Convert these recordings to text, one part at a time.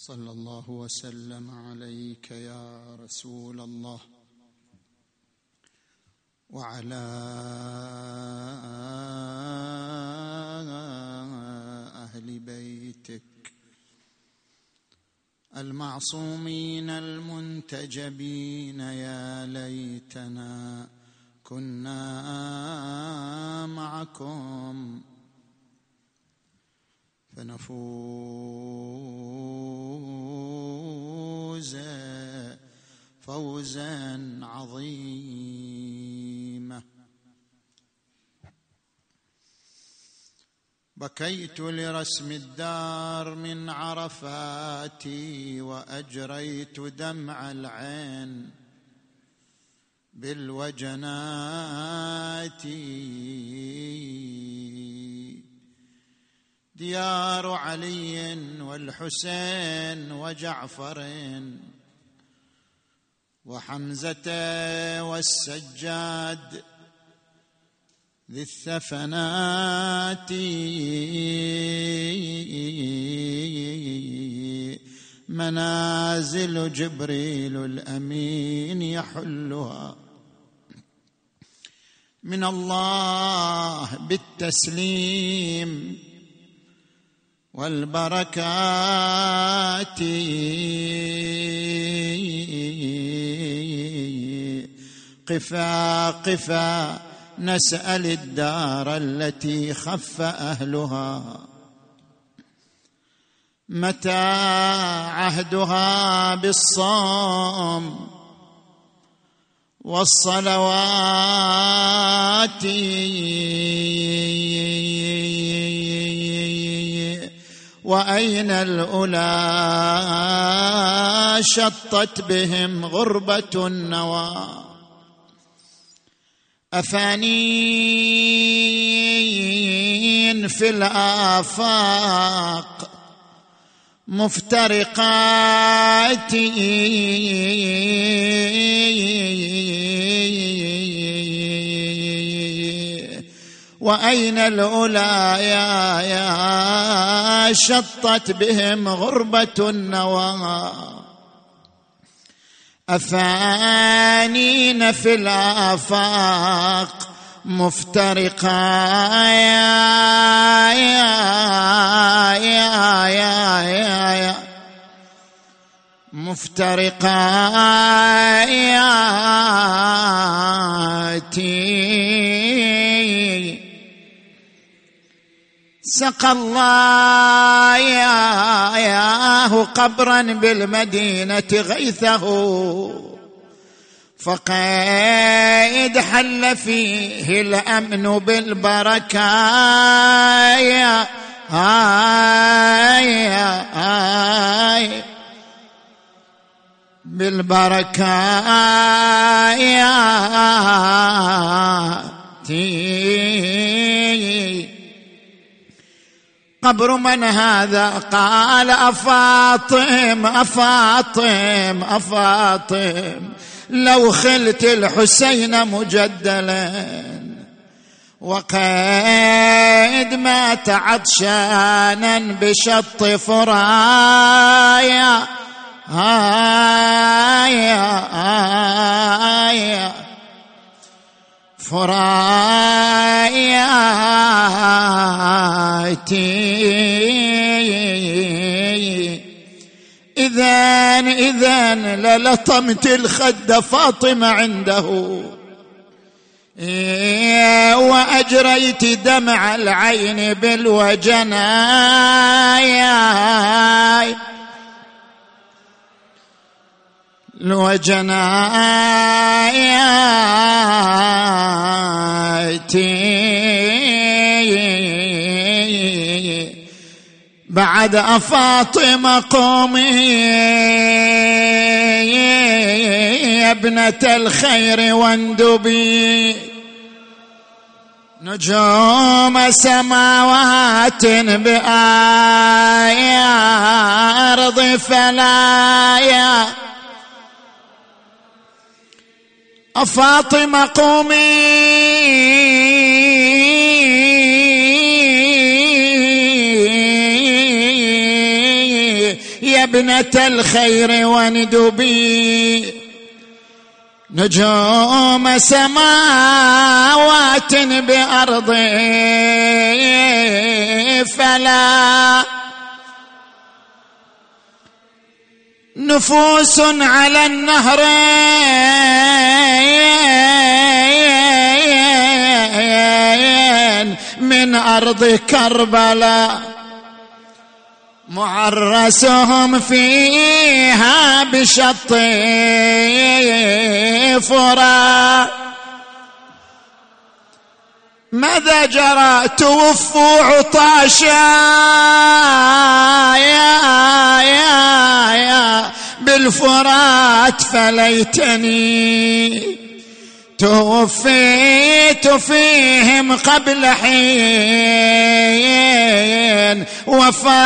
صلى الله وسلم عليك يا رسول الله وعلى أهل بيتك المعصومين المنتجبين يا ليتنا كنا معكم فنفوز فوزا عظيما. بكيت لرسم الدار من عرفاتي وأجريت دمع العين بالوجنات. ديار علي والحسين وجعفر وحمزة والسجاد ذي الثفنات. منازل جبريل الأمين يحلها. من الله بالتسليم. والبركات. قفا قفا نسأل الدار التي خف أهلها. متى عهدها بالصوم والصلوات. وأين الأولى شطت بهم غربة النوى؟ أفانين في الآفاق مفترقات وأين الأولى يا يا شطت بهم غربة النوى؟ أفانين في الآفاق مفترقة يا يا يا يا يا, يا مفترقة ياتي سقى الله قبرا بالمدينة غيثه فقيد حل فيه الأمن بالبركة. يا قبر من هذا؟ قال أفاطم أفاطم أفاطم. لو خلت الحسين مجدلا. وقيد مات عطشانا بشط فرايا. آية آية. فراياتي إذا إذا للطمت الخد فاطمة عنده. وأجريت دمع العين بالوجنايا الوجنايات بعد أفاطمة قومي يا ابنة الخير واندبي نجوم سماوات بآية أرض فلايا أفاطمة قومي. ابنة الخير وندبي. نجوم سماوات بأرض فلا. نفوس على النهر من أرض كربلاء معرسهم فيها بشط فرات ماذا جرى توفوا عطاشا يا يا يا بالفرات فليتني. توفيت فيهم قبل حين وفايا.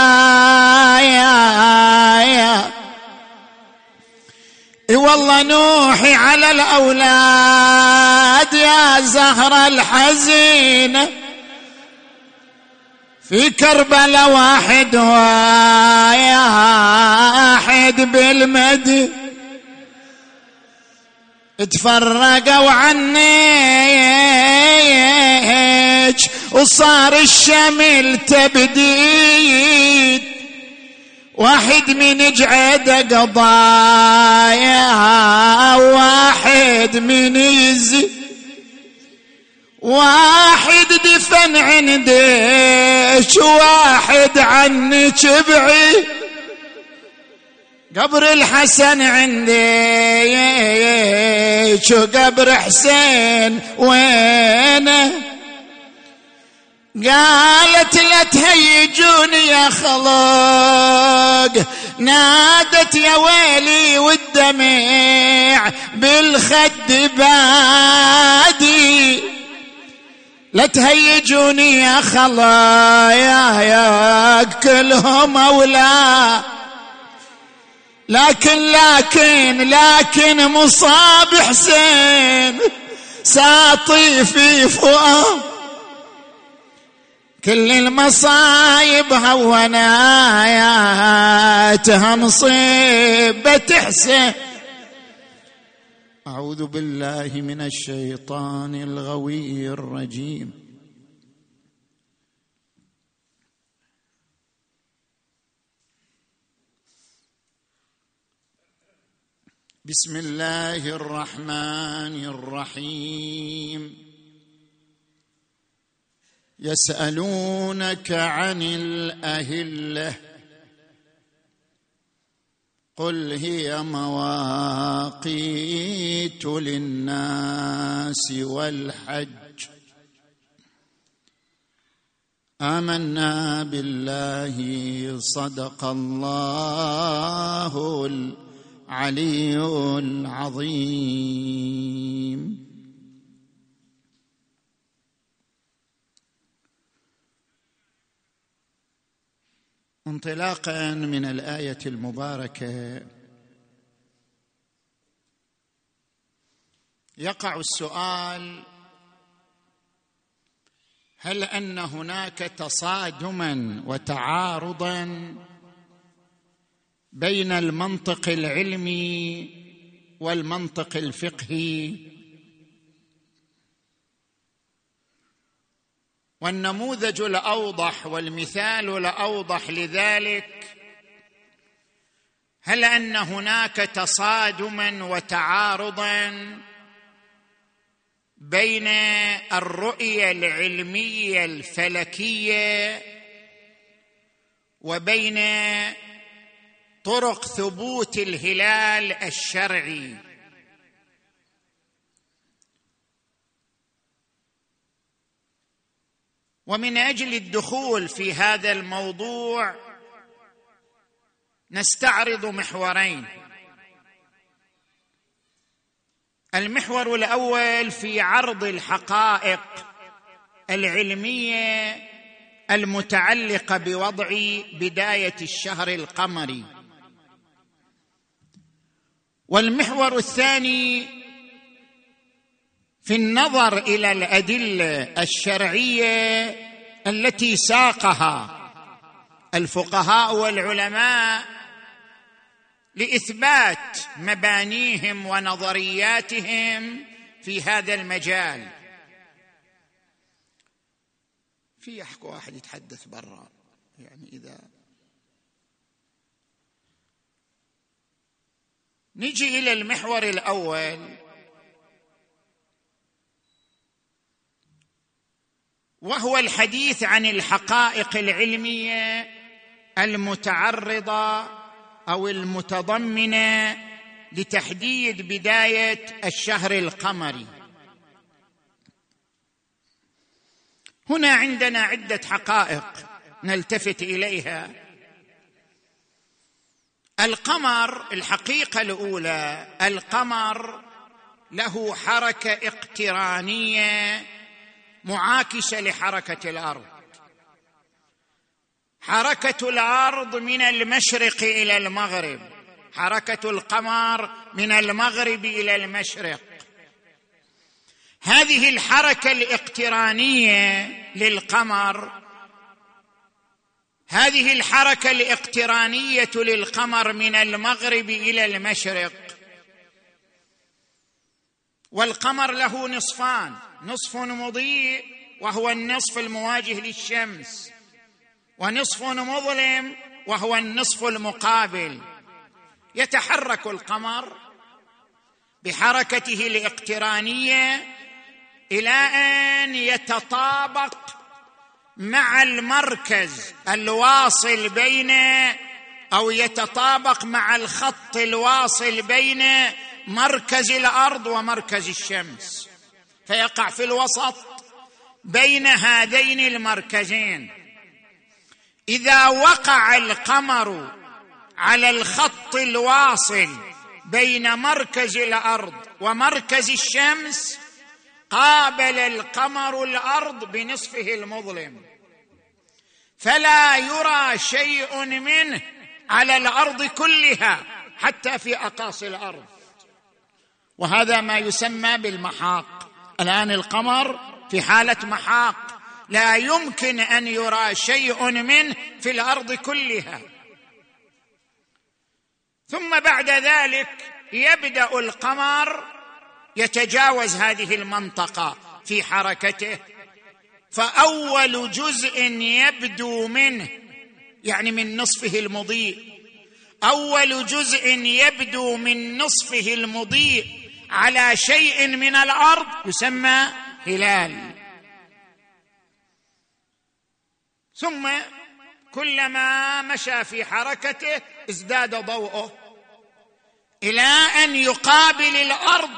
إي والله نوحي على الأولاد يا زهر الحزينة. في كربلاء واحد واحد بالمدينة تفرقوا عنيك وصار الشمل تبديد. واحد من جعد قضايا واحد من يزي واحد دفن عندك واحد عنك بعيد قبر الحسن عندي شو قبر حسين وينه؟ قالت لا تهيجوني يا خلق نادت يا ويلي والدمع بالخد بادي. لا تهيجوني يا خلا يا يا كلهم أولاد لكن لكن لكن مصاب حسين ساطي في فؤاد. كل المصايب هوناياتها مصيبة حسين. أعوذ بالله من الشيطان الغوي الرجيم. بسم الله الرحمن الرحيم. يسألونك عن الأهلة. قل هي مواقيت للناس والحج. آمنا بالله صدق الله العلي العظيم. انطلاقا من الآية المباركة يقع السؤال هل أن هناك تصادما وتعارضا بين المنطق العلمي والمنطق الفقهي. والنموذج الأوضح والمثال الأوضح لذلك هل أن هناك تصادما وتعارضا بين الرؤية العلمية الفلكية وبين طرق ثبوت الهلال الشرعي. ومن أجل الدخول في هذا الموضوع نستعرض محورين. المحور الأول في عرض الحقائق العلمية المتعلقة بوضع بداية الشهر القمري. والمحور الثاني في النظر إلى الأدلة الشرعية التي ساقها الفقهاء والعلماء لإثبات مبانيهم ونظرياتهم في هذا المجال. في احكو واحد يتحدث برا يعني إذا نجي إلى المحور الأول. وهو الحديث عن الحقائق العلمية المتعرضة أو المتضمنة لتحديد بداية الشهر القمري. هنا عندنا عدة حقائق نلتفت إليها. القمر الحقيقة الأولى القمر له حركة اقترانية معاكسة لحركة الأرض. حركة الأرض من المشرق إلى المغرب. حركة القمر من المغرب إلى المشرق. هذه الحركة الاقترانية للقمر هذه الحركة الاقترانية للقمر من المغرب إلى المشرق. والقمر له نصفان نصف مضيء وهو النصف المواجه للشمس ونصف مظلم وهو النصف المقابل. يتحرك القمر بحركته الاقترانية إلى أن يتطابق مع المركز الواصل بين أو يتطابق مع الخط الواصل بين مركز الأرض ومركز الشمس. فيقع في الوسط بين هذين المركزين. إذا وقع القمر على الخط الواصل بين مركز الأرض ومركز الشمس قابل القمر الأرض بنصفه المظلم. فلا يرى شيء منه على الأرض كلها حتى في أقاصي الأرض. وهذا ما يسمى بالمحاق. الآن القمر في حالة محاق. لا يمكن أن يرى شيء منه في الأرض كلها. ثم بعد ذلك يبدأ القمر يتجاوز هذه المنطقة في حركته. فأول جزء يبدو منه يعني من نصفه المضيء. أول جزء يبدو من نصفه المضيء على شيء من الأرض يسمى هلال. ثم كلما مشى في حركته ازداد ضوءه إلى أن يقابل الأرض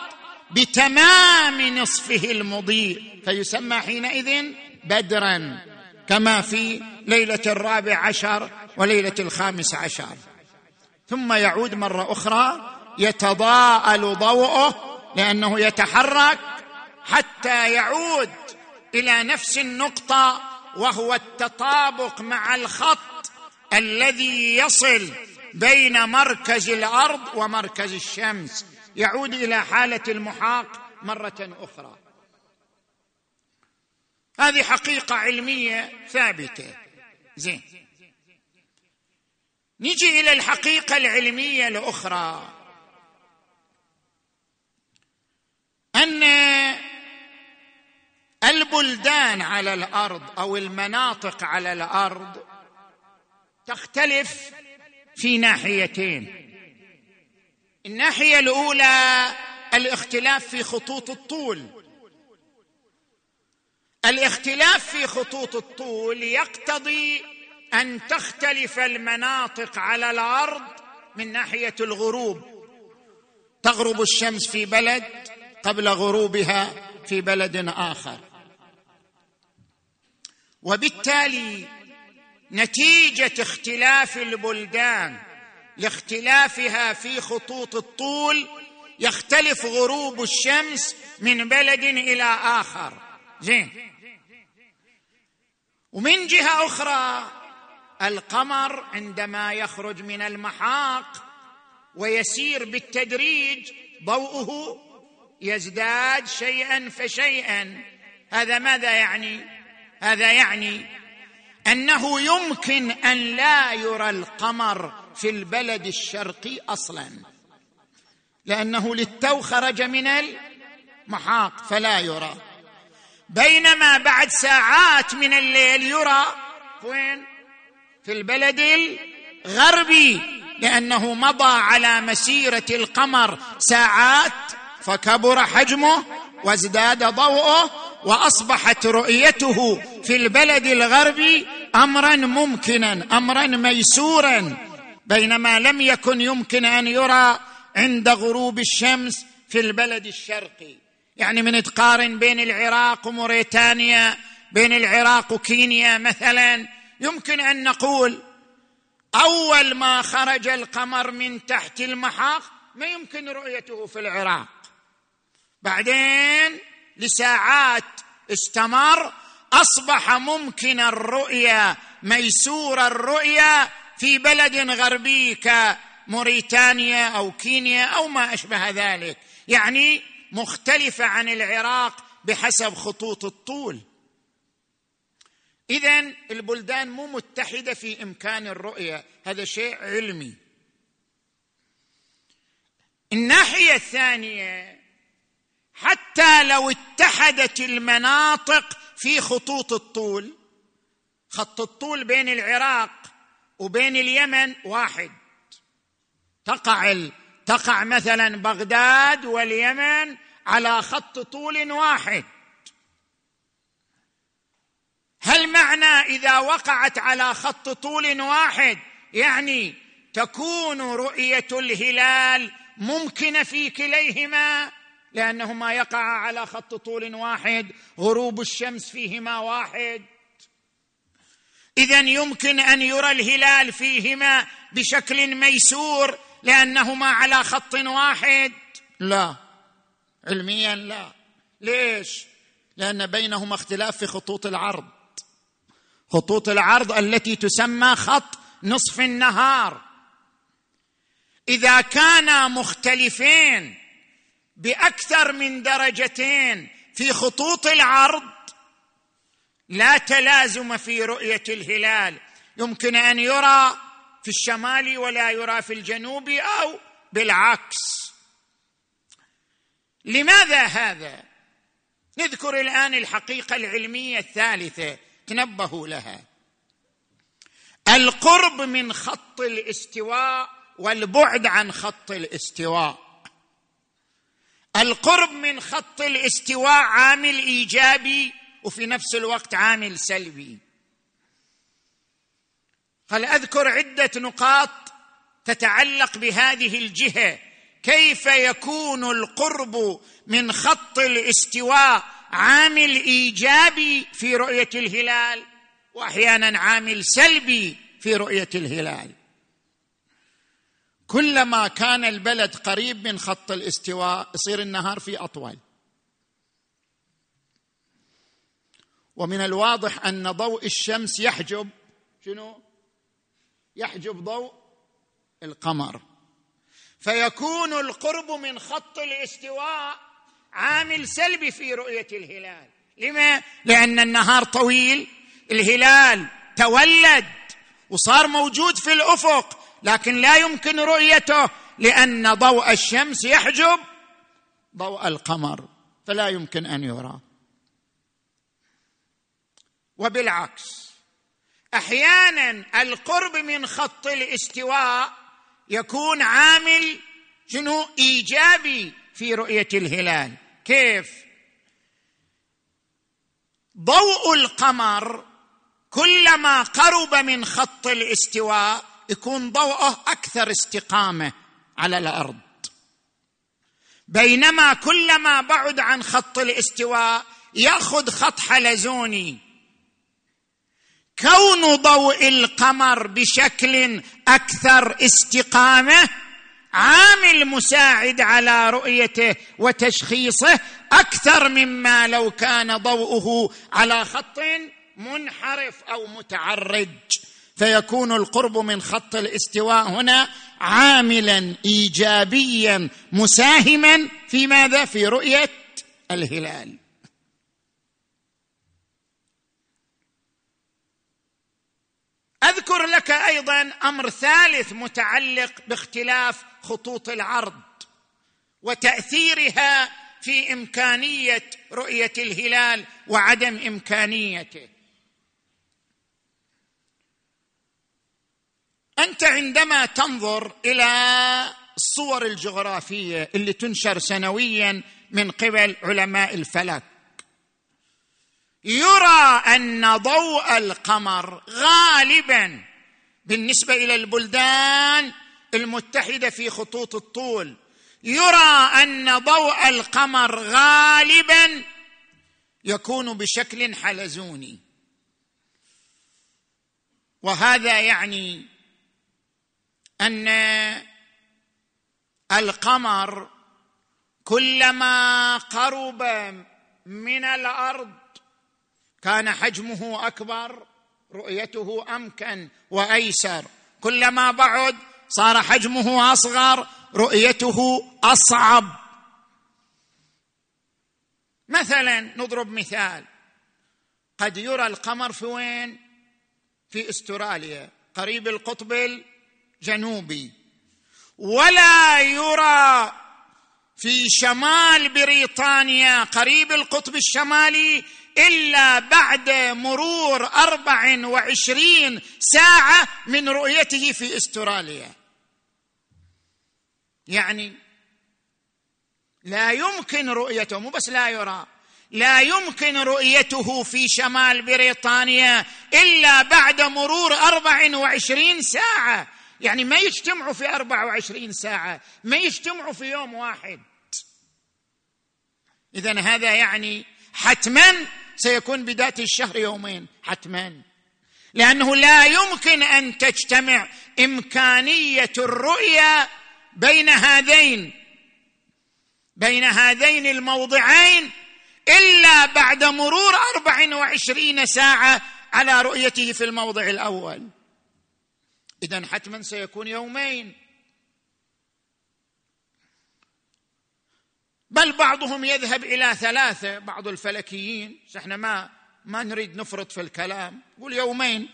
بتمام نصفه المضيء. فيسمى حينئذ بدرا كما في ليلة الرابع عشر وليلة الخامس عشر. ثم يعود مرة أخرى يتضاءل ضوءه لأنه يتحرك حتى يعود إلى نفس النقطة وهو التطابق مع الخط الذي يصل بين مركز الأرض ومركز الشمس. يعود إلى حالة المحاق مرة أخرى. هذه حقيقة علمية ثابتة. زين. نجي إلى الحقيقة العلمية الأخرى. أن البلدان على الأرض أو المناطق على الأرض تختلف في ناحيتين. الناحية الأولى الاختلاف في خطوط الطول. الاختلاف في خطوط الطول يقتضي أن تختلف المناطق على الأرض من ناحية الغروب. تغرب الشمس في بلد قبل غروبها في بلد آخر. وبالتالي نتيجة اختلاف البلدان لاختلافها في خطوط الطول يختلف غروب الشمس من بلد إلى آخر. زين. ومن جهة أخرى القمر عندما يخرج من المحاق ويسير بالتدريج ضوءه يزداد شيئا فشيئا. هذا ماذا يعني؟ هذا يعني أنه يمكن أن لا يرى القمر في البلد الشرقي أصلا لأنه للتو خرج من المحاق فلا يرى. بينما بعد ساعات من الليل يرى وين؟ في البلد الغربي لأنه مضى على مسيرة القمر ساعات فكبر حجمه وازداد ضوءه وأصبحت رؤيته في البلد الغربي امرا ممكنا امرا ميسورا. بينما لم يكن يمكن أن يرى عند غروب الشمس في البلد الشرقي. يعني من تقارن بين العراق وموريتانيا بين العراق وكينيا مثلا يمكن أن نقول أول ما خرج القمر من تحت المحاق ما يمكن رؤيته في العراق. بعدين لساعات استمر أصبح ممكن الرؤيه ميسور الرؤيه في بلد غربي كموريتانيا أو كينيا أو ما أشبه ذلك. يعني مختلفة عن العراق بحسب خطوط الطول. اذا البلدان مو متحدة في إمكان الرؤية. هذا شيء علمي. الناحية الثانية حتى لو اتحدت المناطق في خطوط الطول خط الطول بين العراق وبين اليمن واحد. تقع تقع مثلا بغداد واليمن على خط طول واحد. هل معنى إذا وقعت على خط طول واحد يعني تكون رؤية الهلال ممكنة في كليهما؟ لأنهما يقع على خط طول واحد غروب الشمس فيهما واحد. اذا يمكن أن يرى الهلال فيهما بشكل ميسور لأنهما على خط واحد. لا. علميا لا. ليش؟ لأن بينهما اختلاف في خطوط العرض. خطوط العرض التي تسمى خط نصف النهار. إذا كانا مختلفين بأكثر من درجتين في خطوط العرض لا تلازم في رؤية الهلال. يمكن أن يرى في الشمال ولا يرى في الجنوب أو بالعكس. لماذا هذا؟ نذكر الآن الحقيقة العلمية الثالثة تنبهوا لها. القرب من خط الاستواء والبعد عن خط الاستواء. القرب من خط الاستواء عامل إيجابي وفي نفس الوقت عامل سلبي. هل أذكر عدة نقاط تتعلق بهذه الجهة. كيف يكون القرب من خط الاستواء عامل إيجابي في رؤية الهلال وأحيانا عامل سلبي في رؤية الهلال. كلما كان البلد قريب من خط الاستواء يصير النهار فيه أطول. ومن الواضح أن ضوء الشمس يحجب. شنو؟ يحجب ضوء القمر. فيكون القرب من خط الاستواء عامل سلبي في رؤية الهلال. لما؟ لأن النهار طويل الهلال تولد وصار موجود في الأفق لكن لا يمكن رؤيته لأن ضوء الشمس يحجب ضوء القمر. فلا يمكن أن يرى. وبالعكس. أحيانا القرب من خط الاستواء يكون عامل شنو؟ إيجابي في رؤية الهلال. كيف؟ ضوء القمر كلما قرب من خط الاستواء يكون ضوءه أكثر استقامة على الأرض. بينما كلما بعد عن خط الاستواء يأخذ خط حلزوني. كون ضوء القمر بشكل أكثر استقامة عامل مساعد على رؤيته وتشخيصه أكثر مما لو كان ضوءه على خط منحرف أو متعرج. فيكون القرب من خط الاستواء هنا عاملا ايجابيا مساهما في ماذا؟ في رؤية الهلال. أذكر لك أيضا أمر ثالث متعلق باختلاف خطوط العرض وتأثيرها في إمكانية رؤية الهلال وعدم إمكانيته. أنت عندما تنظر إلى الصور الجغرافية اللي تنشر سنويا من قبل علماء الفلك يرى أن ضوء القمر غالبا بالنسبة إلى البلدان المتحدة في خطوط الطول يرى أن ضوء القمر غالبا يكون بشكل حلزوني. وهذا يعني أن القمر كلما قرب من الأرض كان حجمه أكبر رؤيته أمكن وأيسر. كلما بعد صار حجمه أصغر رؤيته أصعب. مثلا نضرب مثال. قد يرى القمر في وين؟ في استراليا قريب القطب الجنوبي. ولا يرى في شمال بريطانيا قريب القطب الشمالي إلا بعد مرور أربع وعشرين ساعة من رؤيته في استراليا. يعني لا يمكن رؤيته مو بس لا يرى لا يمكن رؤيته في شمال بريطانيا إلا بعد مرور أربع وعشرين ساعة. يعني ما يجتمعوا في أربع وعشرين ساعة ما يجتمعوا في يوم واحد. اذا هذا يعني حتما سيكون بدايه الشهر يومين حتما. لأنه لا يمكن أن تجتمع إمكانية الرؤيه بين هذين بين هذين الموضعين إلا بعد مرور أربع وعشرين ساعة على رؤيته في الموضع الأول. اذا حتما سيكون يومين. بل بعضهم يذهب إلى ثلاثة بعض الفلكيين إحنا ما ما نريد نفرط في الكلام. يقول يومين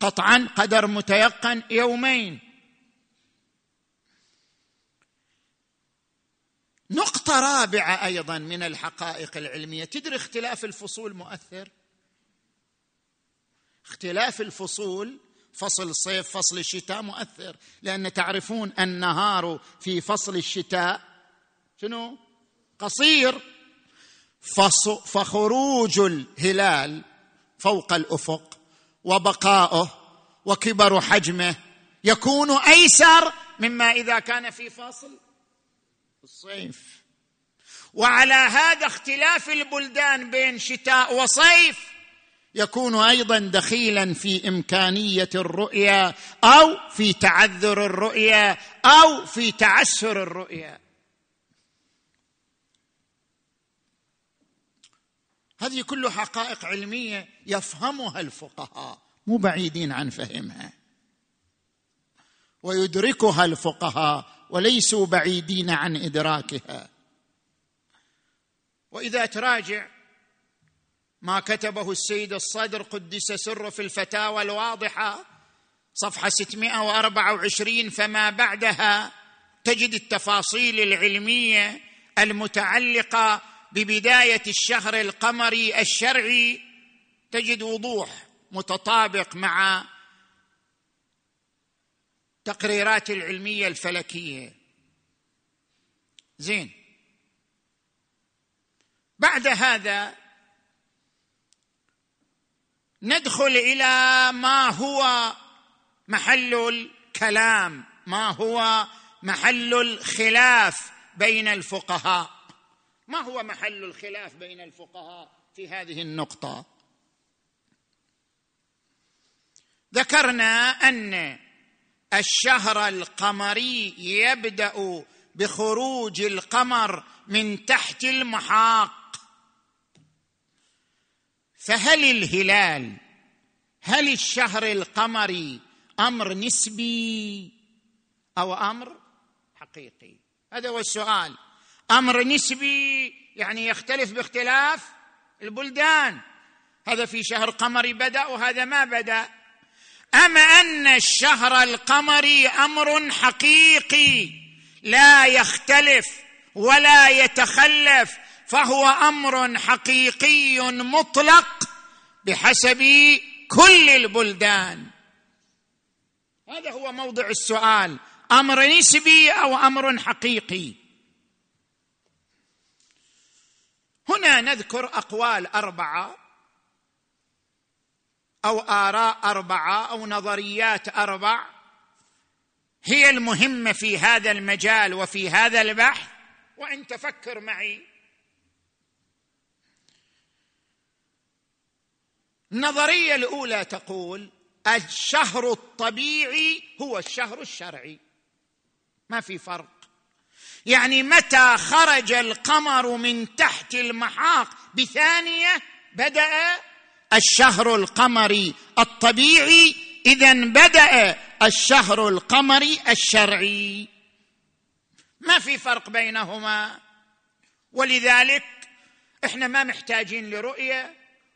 قطعا قدر متيقن يومين. نقطة رابعة أيضا من الحقائق العلمية. تدري اختلاف الفصول مؤثر؟ اختلاف الفصول فصل الصيف فصل الشتاء مؤثر. لأن تعرفون النهار في فصل الشتاء شنو؟ قصير فخروج الهلال فوق الأفق وبقاؤه وكبر حجمه يكون أيسر مما إذا كان في فصل الصيف. وعلى هذا اختلاف البلدان بين شتاء وصيف يكون أيضا دخيلا في إمكانية الرؤية أو في تعذر الرؤية أو في تعسر الرؤية. هذه كلها حقائق علمية يفهمها الفقهاء مو بعيدين عن فهمها. ويدركها الفقهاء وليسوا بعيدين عن إدراكها. وإذا تراجع ما كتبه السيد الصدر قدس سره في الفتاوى الواضحة صفحة 624 فما بعدها تجد التفاصيل العلمية المتعلقة ببداية الشهر القمري الشرعي تجد وضوح متطابق مع تقريرات العلمية الفلكية. زين. بعد هذا ندخل إلى ما هو محل الكلام ما هو محل الخلاف بين الفقهاء. ما هو محل الخلاف بين الفقهاء في هذه النقطة؟ ذكرنا أن الشهر القمري يبدأ بخروج القمر من تحت المحاق. فهل الهلال هل الشهر القمري أمر نسبي أو أمر حقيقي؟ هذا هو السؤال. أمر نسبي يعني يختلف باختلاف البلدان. هذا في شهر قمري بدأ وهذا ما بدأ. ام أن الشهر القمري أمر حقيقي لا يختلف ولا يتخلف فهو أمر حقيقي مطلق بحسب كل البلدان. هذا هو موضع السؤال. أمر نسبي أو أمر حقيقي؟ هنا نذكر أقوال أربعة أو آراء أربعة أو نظريات أربع. هي المهمة في هذا المجال وفي هذا البحث. وإن تفكر معي. النظرية الأولى تقول الشهر الطبيعي هو الشهر الشرعي. ما في فرق. يعني متى خرج القمر من تحت المحاق بثانية بدأ الشهر القمري الطبيعي اذا بدأ الشهر القمري الشرعي. ما في فرق بينهما. ولذلك إحنا ما محتاجين لرؤية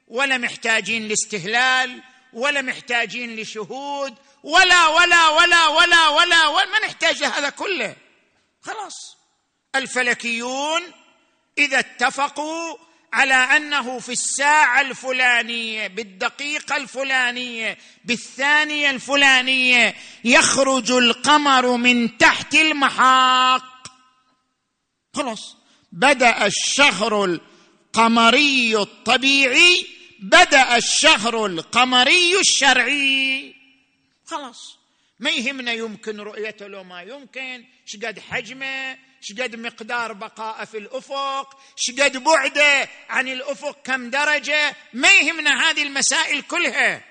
ولا محتاجين لاستهلال ولا محتاجين لشهود ولا ولا ولا ولا ولا, ولا ما نحتاج لهذا كله. خلاص. الفلكيون إذا اتفقوا على أنه في الساعة الفلانية بالدقيقة الفلانية بالثانية الفلانية يخرج القمر من تحت المحاق. خلاص. بدأ الشهر القمري الطبيعي بدأ الشهر القمري الشرعي. خلاص. ما يهمنا يمكن رؤيته لو ما يمكن شقد حجمه شقد مقدار بقائه في الأفق شقد بعده عن الأفق كم درجة ما يهمنا هذه المسائل كلها.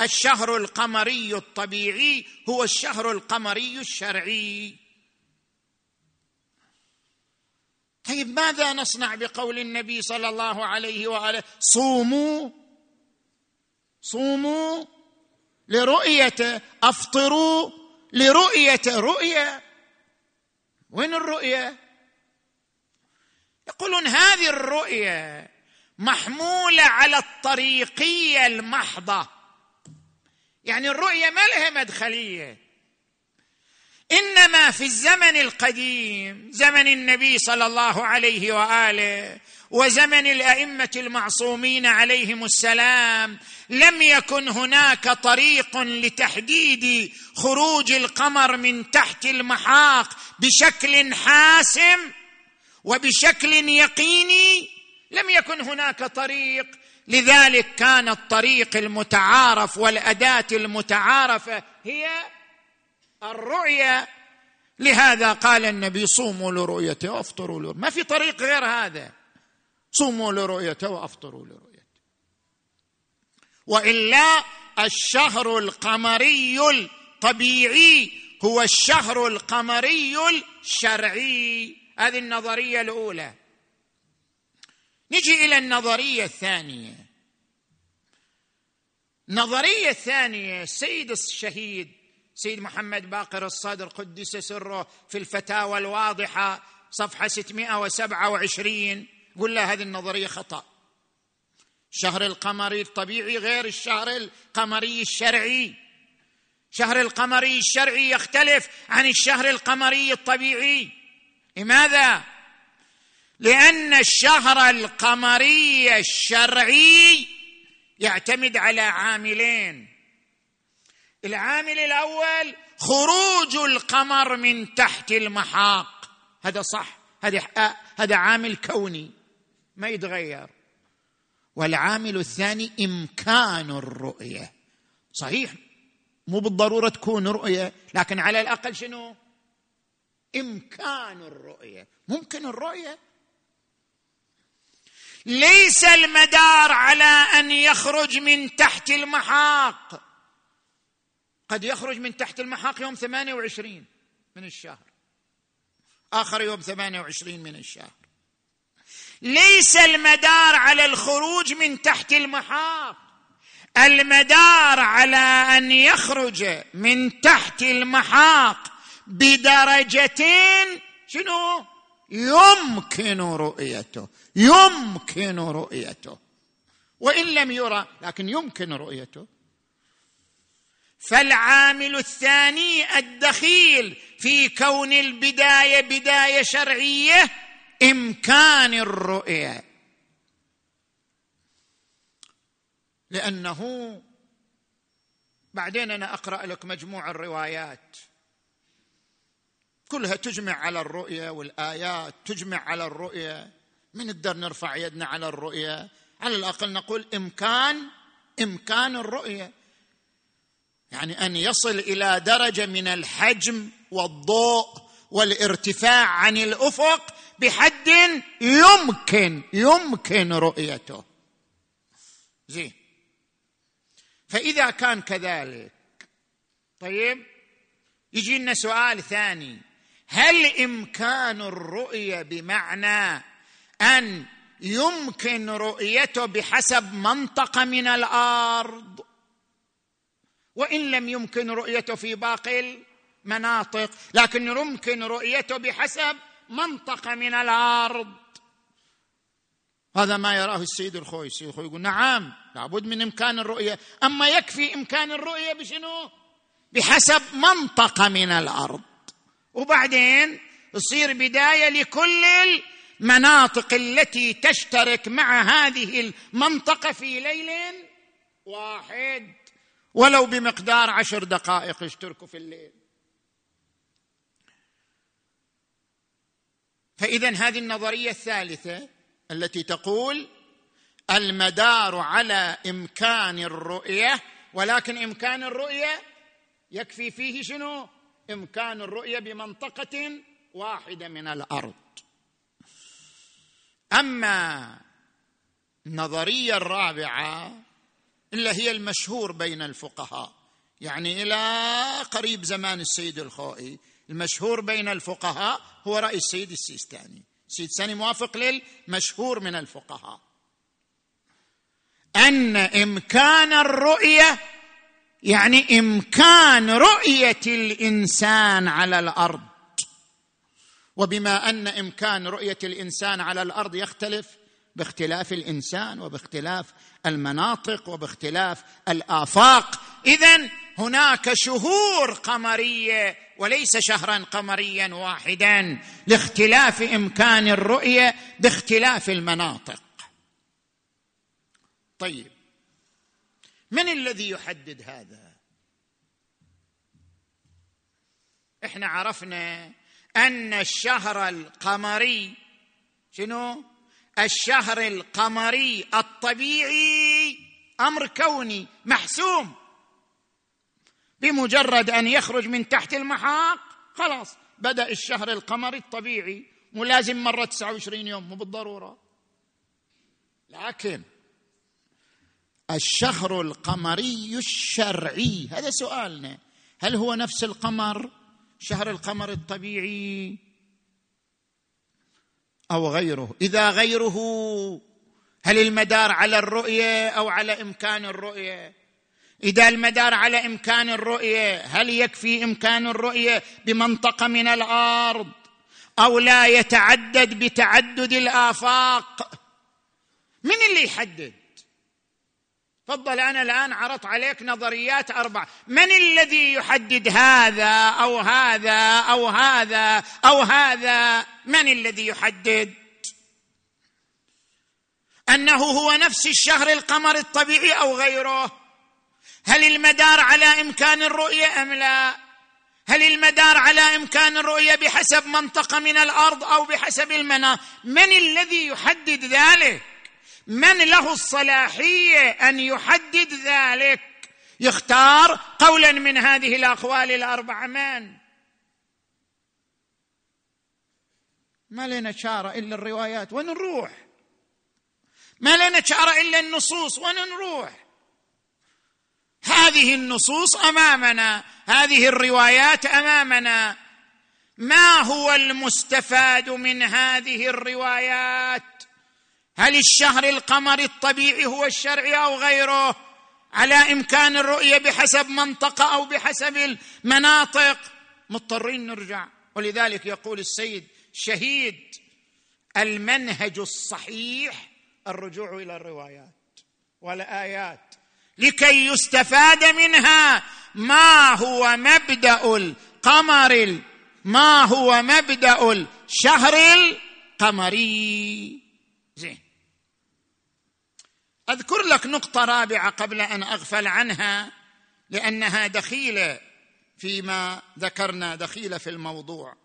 الشهر القمري الطبيعي هو الشهر القمري الشرعي. طيب ماذا نصنع بقول النبي صلى الله عليه وآله؟ صوموا. صوموا. لرؤيته أفطروا لرؤيته رؤية. وين الرؤية؟ يقولون هذه الرؤية محمولة على الطريقية المحضة. يعني الرؤية ما لها مدخلية. إنما في الزمن القديم زمن النبي صلى الله عليه وآله وزمن الأئمة المعصومين عليهم السلام لم يكن هناك طريق لتحديد خروج القمر من تحت المحاق بشكل حاسم وبشكل يقيني. لم يكن هناك طريق. لذلك كان الطريق المتعارف والأداة المتعارفة هي الرؤيا لهذا قال النبي صوموا لرؤيته وافطروا لرؤيته. ما في طريق غير هذا. صوموا لرؤيته وأفطروا لرؤيته. وإلا الشهر القمري الطبيعي هو الشهر القمري الشرعي. هذه النظرية الأولى. نجي إلى النظرية الثانية. النظريه الثانية السيد الشهيد سيد محمد باقر الصدر قدس سره في الفتاوى الواضحة صفحة 627 قل له هذه النظرية خطأ. الشهر القمري الطبيعي غير الشهر القمري الشرعي. شهر القمري الشرعي يختلف عن الشهر القمري الطبيعي. لماذا؟ لأن الشهر القمري الشرعي يعتمد على عاملين. العامل الأول خروج القمر من تحت المحاق. هذا صح هذا عامل كوني. ما يتغير؟ والعامل الثاني إمكان الرؤية. صحيح مو بالضرورة تكون رؤية لكن على الأقل شنو؟ إمكان الرؤية. ممكن الرؤية. ليس المدار على أن يخرج من تحت المحاق. قد يخرج من تحت المحاق يوم 28 من الشهر. آخر يوم 28 من الشهر. ليس المدار على الخروج من تحت المحاق المدار على أن يخرج من تحت المحاق بدرجتين شنو؟ يمكن رؤيته يمكن رؤيته. وإن لم يرى لكن يمكن رؤيته. فالعامل الثاني الدخيل في كون البداية بداية شرعية إمكان الرؤية. لأنه بعدين أنا أقرأ لك مجموع الروايات. كلها تجمع على الرؤية والآيات تجمع على الرؤية. من نقدر نرفع يدنا على الرؤية؟ على الأقل نقول إمكان إمكان الرؤية. يعني أن يصل إلى درجة من الحجم والضوء والارتفاع عن الأفق بحد يمكن يمكن رؤيته. زين. فإذا كان كذلك طيب يجي لنا سؤال ثاني. هل إمكان الرؤية بمعنى أن يمكن رؤيته بحسب منطقة من الأرض؟ وإن لم يمكن رؤيته في باقي المناطق لكن يمكن رؤيته بحسب منطقة من الأرض. هذا ما يراه السيد الخويسي يقول نعم لابد من إمكان الرؤية. أما يكفي إمكان الرؤية بشنو؟ بحسب منطقة من الأرض. وبعدين يصير بداية لكل المناطق التي تشترك مع هذه المنطقة في ليل واحد. ولو بمقدار عشر دقائق يشتركوا في الليل. فاذا هذه النظرية الثالثة التي تقول المدار على إمكان الرؤية ولكن إمكان الرؤية يكفي فيه شنو؟ إمكان الرؤية بمنطقة واحدة من الأرض. أما النظرية الرابعة إلا هي المشهور بين الفقهاء يعني إلى قريب زمان السيد الخوئي المشهور بين الفقهاء هو رأي السيد السيستاني. السيستاني موافق للمشهور من الفقهاء. أن إمكان الرؤية يعني إمكان رؤية الإنسان على الأرض. وبما أن إمكان رؤية الإنسان على الأرض يختلف باختلاف الإنسان وباختلاف المناطق وباختلاف الآفاق. اذا هناك شهور قمرية وليس شهرا قمريا واحدا لاختلاف إمكان الرؤية باختلاف المناطق. طيب من الذي يحدد هذا؟ إحنا عرفنا أن الشهر القمري شنو؟ الشهر القمري الطبيعي أمر كوني محسوم. بمجرد أن يخرج من تحت المحاق خلاص بدأ الشهر القمري الطبيعي. ملازم مرة 29 يوم مو بالضرورة. لكن الشهر القمري الشرعي هذا سؤالنا. هل هو نفس القمر؟ شهر القمر الطبيعي أو غيره؟ إذا غيره هل المدار على الرؤية أو على إمكان الرؤية؟ إذا المدار على إمكان الرؤية هل يكفي إمكان الرؤية بمنطقة من الأرض؟ أو لا يتعدد بتعدد الآفاق؟ من اللي يحدد؟ تفضل أنا الآن عرضت عليك نظريات أربع من الذي يحدد هذا أو هذا أو هذا أو هذا؟ من الذي يحدد؟ أنه هو نفس الشهر القمر الطبيعي أو غيره. هل المدار على إمكان الرؤية أم لا؟ هل المدار على إمكان الرؤية بحسب منطقة من الأرض أو بحسب المنام من الذي يحدد ذلك؟ من له الصلاحية أن يحدد ذلك؟ يختار قولا من هذه الأقوال الاربعه من؟ ما لنا شارة إلا الروايات وين نروح ما لنا شارة إلا النصوص وين نروح هذه النصوص أمامنا هذه الروايات أمامنا. ما هو المستفاد من هذه الروايات؟ هل الشهر القمري الطبيعي هو الشرعي أو غيره؟ على إمكان الرؤية بحسب منطقه أو بحسب المناطق؟ مضطرين نرجع. ولذلك يقول السيد شهيد المنهج الصحيح الرجوع إلى الروايات والآيات. لكي يستفاد منها ما هو مبدأ القمر ما هو مبدأ الشهر القمري. زين. أذكر لك نقطة رابعة قبل أن أغفل عنها لأنها دخيلة فيما ذكرنا دخيلة في الموضوع.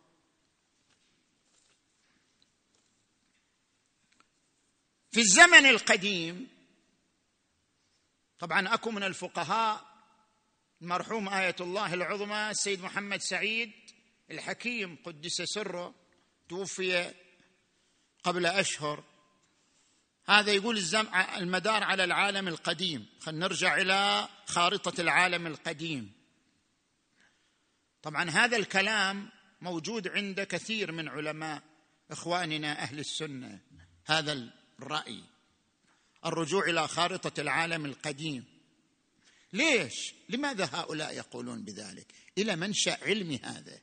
في الزمن القديم طبعا أكو من الفقهاء المرحوم آية الله العظمى السيد محمد سعيد الحكيم قدس سره توفي قبل أشهر. هذا يقول المدار على العالم القديم. خلينا نرجع إلى خارطة العالم القديم. طبعا هذا الكلام موجود عند كثير من علماء إخواننا أهل السنة. هذا الرأي. الرجوع إلى خارطة العالم القديم. ليش؟ لماذا هؤلاء يقولون بذلك؟ إلى منشأ علمي هذا.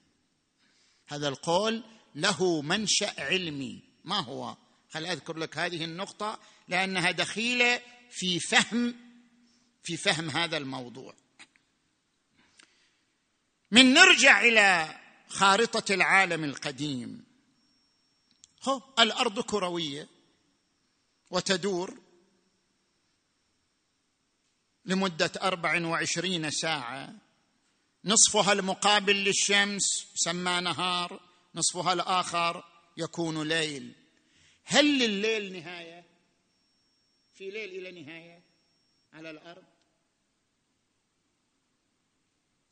هذا القول له منشأ علمي. ما هو؟ خل أذكر لك هذه النقطة لأنها دخيلة في فهم في فهم هذا الموضوع. من نرجع إلى خارطة العالم القديم. هو الأرض كروية وتدور لمدة أربع وعشرين ساعة. نصفها المقابل للشمس يسمى نهار. نصفها الآخر يكون ليل. هل لليل نهاية؟ في ليل إلى نهاية على الأرض؟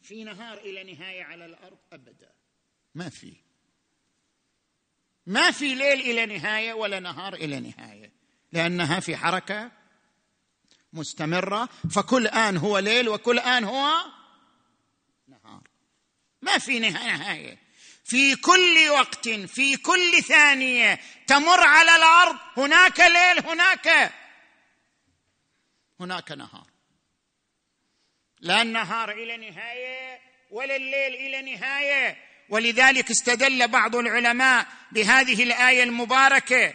في نهار إلى نهاية على الأرض؟ أبدا. ما في. ما في ليل إلى نهاية ولا نهار إلى نهاية. لأنها في حركة مستمرة فكل آن هو ليل وكل آن هو نهار. ما في نهاية. في كل وقت في كل ثانية تمر على الأرض هناك ليل هناك هناك نهار. لا النهار إلى نهاية ولا الليل إلى نهاية. ولذلك استدل بعض العلماء بهذه الآية المباركة.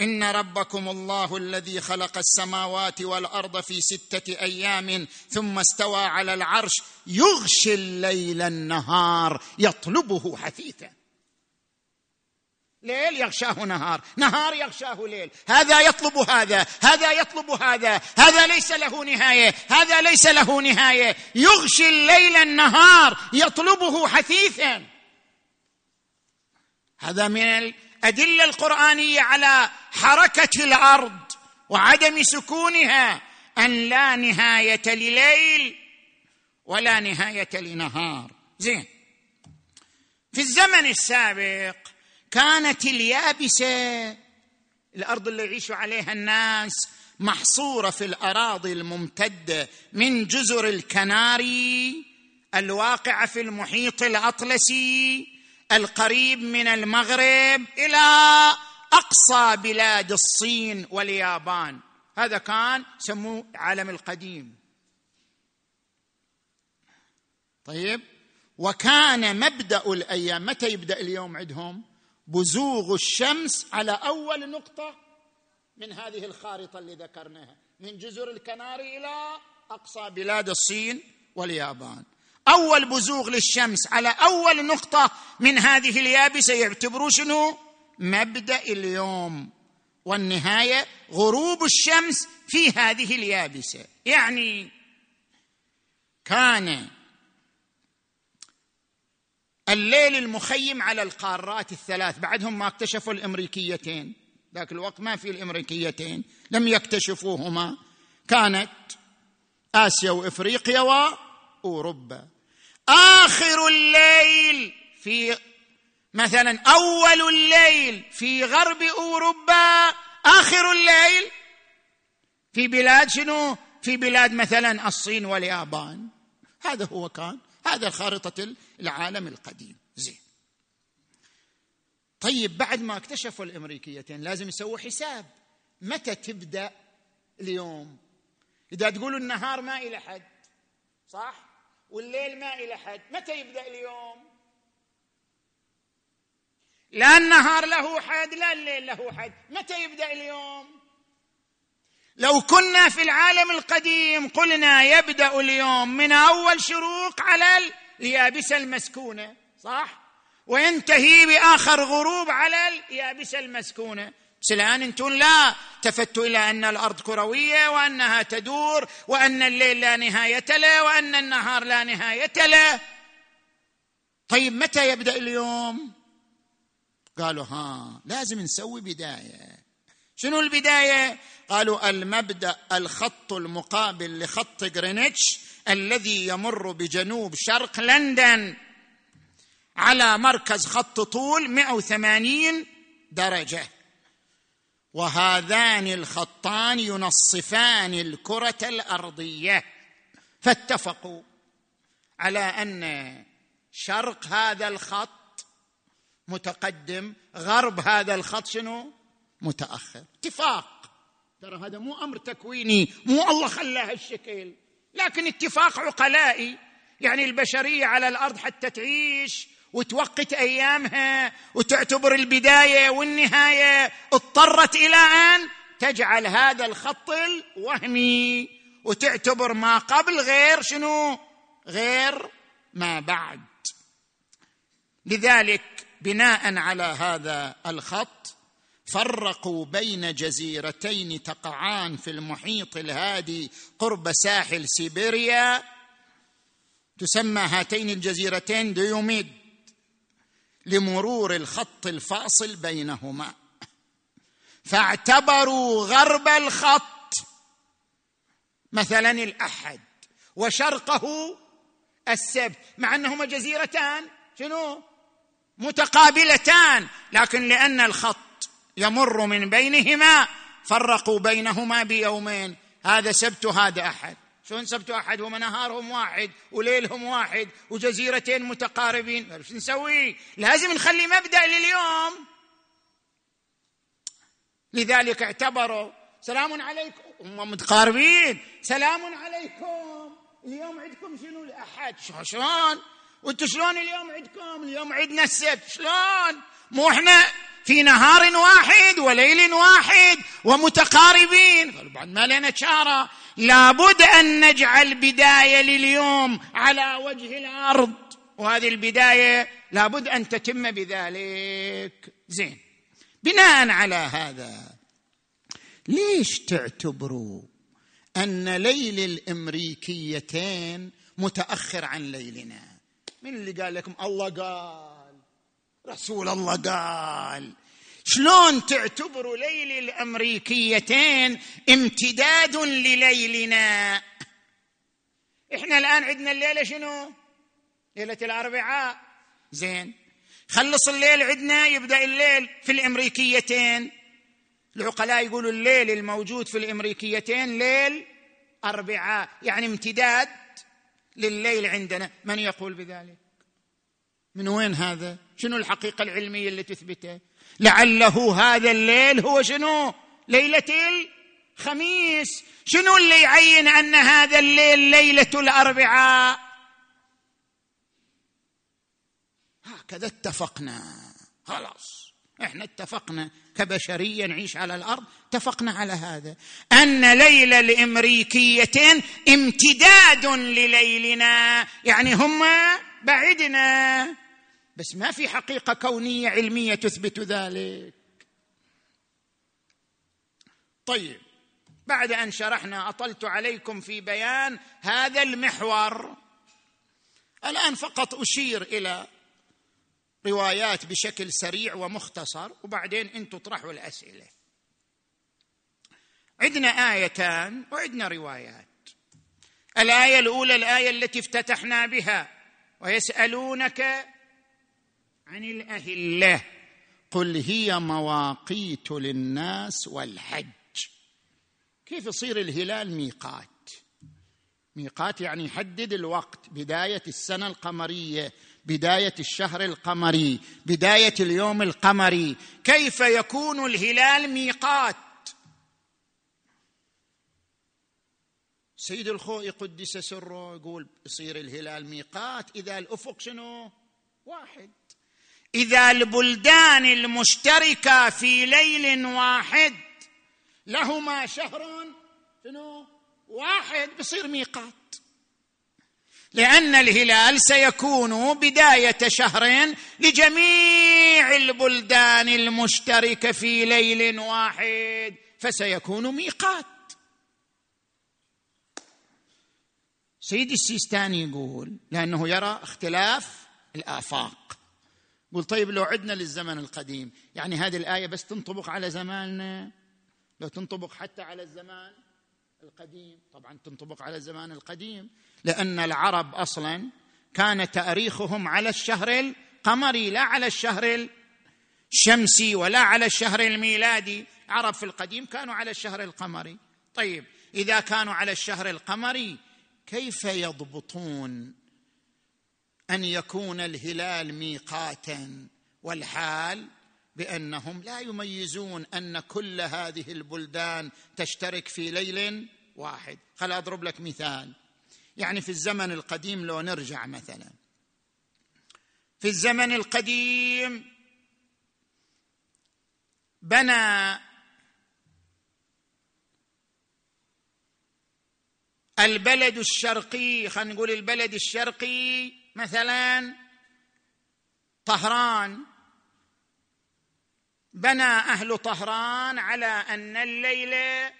إن ربكم الله الذي خلق السماوات والأرض في ستة أيام ثم استوى على العرش يغشي الليل النهار يطلبه حثيثا. ليل يغشاه نهار نهار يغشاه ليل. هذا يطلب هذا هذا يطلب هذا هذا ليس له نهاية هذا ليس له نهاية. يغشي الليل النهار يطلبه حثيثا. هذا من الادله القرآنية على حركة الأرض وعدم سكونها أن لا نهاية لليل ولا نهاية لنهار. زين. في الزمن السابق كانت اليابسة الأرض اللي يعيش عليها الناس محصورة في الأراضي الممتدة من جزر الكناري الواقعة في المحيط الأطلسي القريب من المغرب إلى أقصى بلاد الصين واليابان. هذا كان سموه العالم القديم. طيب وكان مبدأ الأيام متى يبدأ اليوم عندهم؟ بزوغ الشمس على أول نقطة من هذه الخارطة اللي ذكرناها من جزر الكناري إلى أقصى بلاد الصين واليابان. أول بزوغ للشمس على أول نقطة من هذه اليابسة يعتبروا شنو؟ مبدأ اليوم. والنهاية غروب الشمس في هذه اليابسة. يعني كان الليل المخيم على القارات الثلاث بعدهم ما اكتشفوا الأمريكيتين. ذاك الوقت ما في الأمريكيتين لم يكتشفوهما. كانت آسيا وإفريقيا وأوروبا. آخر الليل في مثلا أول الليل في غرب أوروبا آخر الليل في بلاد شنو؟ في بلاد مثلا الصين واليابان. هذا هو كان هذا خارطة العالم القديم. زين. طيب بعد ما اكتشفوا الأمريكيتين لازم يسووا حساب. متى تبدأ اليوم؟ إذا تقولوا النهار ما إلى حد صح؟ والليل ما إلى حد. متى يبدأ اليوم؟ لا النهار له حد لا الليل له حد. متى يبدأ اليوم؟ لو كنا في العالم القديم قلنا يبدأ اليوم من أول شروق على اليابسه المسكونة صح؟ وينتهي بآخر غروب على اليابسه المسكونة. بس الان أنتم لا. التفتوا إلى أن الأرض كروية وأنها تدور وأن الليل لا نهاية له وأن النهار لا نهاية له. طيب متى يبدأ اليوم؟ قالوا ها لازم نسوي بداية. شنو البداية؟ قالوا المبدأ الخط المقابل لخط غرينتش الذي يمر بجنوب شرق لندن على مركز خط طول 180 درجة. وهذان الخطان ينصفان الكرة الأرضية. فاتفقوا على أن شرق هذا الخط متقدم غرب هذا الخط شنو؟ متأخر. اتفاق. ترى هذا مو أمر تكويني مو الله خلاه هالشكل لكن اتفاق عقلائي يعني البشرية على الأرض حتى تعيش وتوقت أيامها وتعتبر البداية والنهاية اضطرت إلى أن تجعل هذا الخط الوهمي وتعتبر ما قبل غير شنو؟ غير ما بعد. لذلك بناء على هذا الخط فرقوا بين جزيرتين تقعان في المحيط الهادي قرب ساحل سيبيريا تسمى هاتين الجزيرتين ديوميد لمرور الخط الفاصل بينهما. فاعتبروا غرب الخط مثلا الأحد وشرقه السبت مع أنهما جزيرتان. شنو؟ متقابلتان. لكن لأن الخط يمر من بينهما فرقوا بينهما بيومين. هذا سبت وهذا أحد. شلون سبت واحد هم نهارهم واحد وليلهم واحد وجزيرتين متقاربين؟ إيش نسوي. لازم نخلي مبدأ لليوم. لذلك اعتبروا سلام عليكم. هم متقاربين. سلام عليكم. اليوم عندكم شنو الاحد شلون؟ وأنتم شلون اليوم عندكم؟ اليوم عندنا السبت. شلون؟ مو إحنا في نهار واحد وليل واحد ومتقاربين. قالوا بعد ما لنا شاره لابد أن نجعل بداية لليوم على وجه الأرض. وهذه البداية لابد أن تتم بذلك. زين. بناء على هذا ليش تعتبروا أن ليل الأمريكيتين متأخر عن ليلنا؟ من اللي قال لكم؟ الله قال. رسول الله قال شلون تعتبروا ليل الأمريكيتين امتداد لليلنا؟ إحنا الآن عندنا الليلة شنو؟ ليلة الأربعاء. زين خلص الليل عندنا يبدأ الليل في الأمريكيتين. العقلاء يقولوا الليل الموجود في الأمريكيتين ليل أربعاء يعني امتداد لليل عندنا. من يقول بذلك؟ من وين هذا؟ شنو الحقيقة العلمية اللي تثبته؟ لعله هذا الليل هو شنو؟ ليلة الخميس. شنو اللي يعين أن هذا الليل ليلة الأربعاء؟ هكذا اتفقنا. خلاص. إحنا اتفقنا كبشريه نعيش على الأرض اتفقنا على هذا. أن ليل الأمريكيتين امتداد لليلنا. يعني هم بعدنا بس ما في حقيقة كونية علمية تثبت ذلك. طيب بعد أن شرحنا أطلت عليكم في بيان هذا المحور الآن فقط أشير إلى روايات بشكل سريع ومختصر وبعدين أنتم اطرحوا الأسئلة. عندنا آيتان وعندنا روايات. الآية الأولى الآية التي افتتحنا بها ويسألونك عن الأهلة. قل هي مواقيت للناس والحج. كيف يصير الهلال ميقات؟ ميقات يعني يحدد الوقت بداية السنة القمرية بداية الشهر القمري بداية اليوم القمري. كيف يكون الهلال ميقات؟ سيد الخوئي قدس سره يقول يصير الهلال ميقات إذا الأفق شنو؟ واحد. إذا البلدان المشتركة في ليل واحد لهما شهر شنو؟ واحد بصير ميقات. لأن الهلال سيكون بداية شهر لجميع البلدان المشتركة في ليل واحد فسيكون ميقات. سيدي السيستاني يقول لأنه يرى اختلاف الآفاق. يقول طيب لو عدنا للزمن القديم. يعني هذه الآية بس تنطبق على زماننا؟ لو تنطبق حتى على الزمان القديم. طبعا تنطبق على الزمان القديم. لأن العرب أصلا كان تأريخهم على الشهر القمري لا على الشهر الشمسي ولا على الشهر الميلادي. عرب في القديم كانوا على الشهر القمري. طيب إذا كانوا على الشهر القمري كيف يضبطون أن يكون الهلال ميقاتا والحال بأنهم لا يميزون أن كل هذه البلدان تشترك في ليل واحد. خل أضرب لك مثال. يعني في الزمن القديم لو نرجع مثلا. في الزمن القديم بنى البلد الشرقي خلينا نقول البلد الشرقي مثلا طهران. بنى أهل طهران على أن الليلة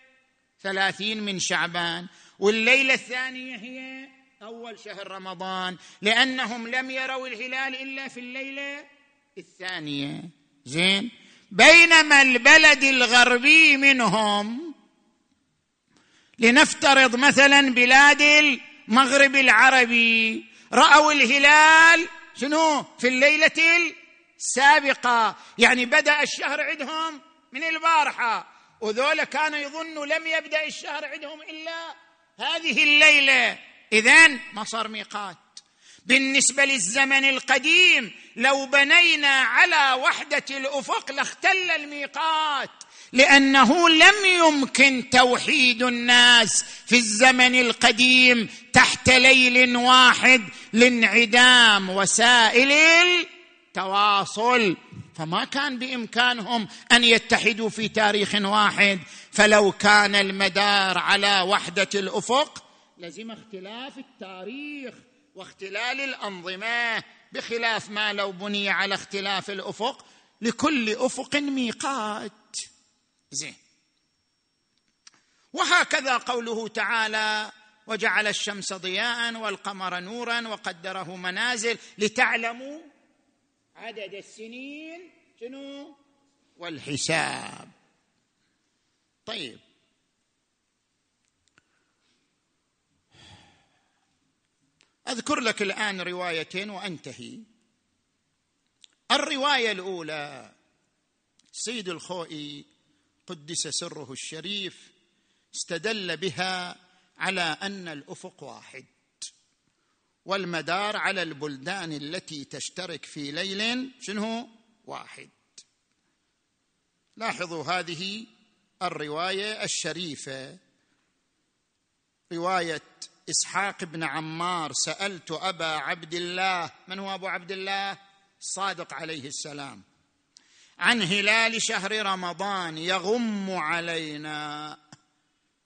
ثلاثين من شعبان والليله الثانية هي أول شهر رمضان لأنهم لم يروا الهلال إلا في الليلة الثانية. زين؟ بينما البلد الغربي منهم لنفترض مثلا بلاد المغرب العربي رأوا الهلال شنو؟ في الليلة السابقة. يعني بدأ الشهر عندهم من البارحة. وذولا كانوا يظنوا لم يبدأ الشهر عندهم إلا هذه الليلة. اذا ما صار ميقات. بالنسبة للزمن القديم لو بنينا على وحدة الأفق لاختل الميقات. لأنه لم يمكن توحيد الناس في الزمن القديم تحت ليل واحد لانعدام وسائل التواصل. فما كان بإمكانهم أن يتحدوا في تاريخ واحد. فلو كان المدار على وحدة الأفق لزم اختلاف التاريخ واختلال الأنظمة بخلاف ما لو بني على اختلاف الأفق. لكل أفق ميقات. زين. وهكذا قوله تعالى وجعل الشمس ضياء والقمر نورا وقدره منازل لتعلموا عدد السنين شنو؟ والحساب. طيب. أذكر لك الآن روايتين وأنتهي. الرواية الأولى سيد الخوئي قدس سره الشريف استدل بها على أن الأفق واحد. والمدار على البلدان التي تشترك في ليل شنو؟ واحد. لاحظوا هذه الرواية الشريفة. رواية إسحاق بن عمار سألت أبا عبد الله من هو أبو عبد الله؟ الصادق عليه السلام. عن هلال شهر رمضان يغم علينا.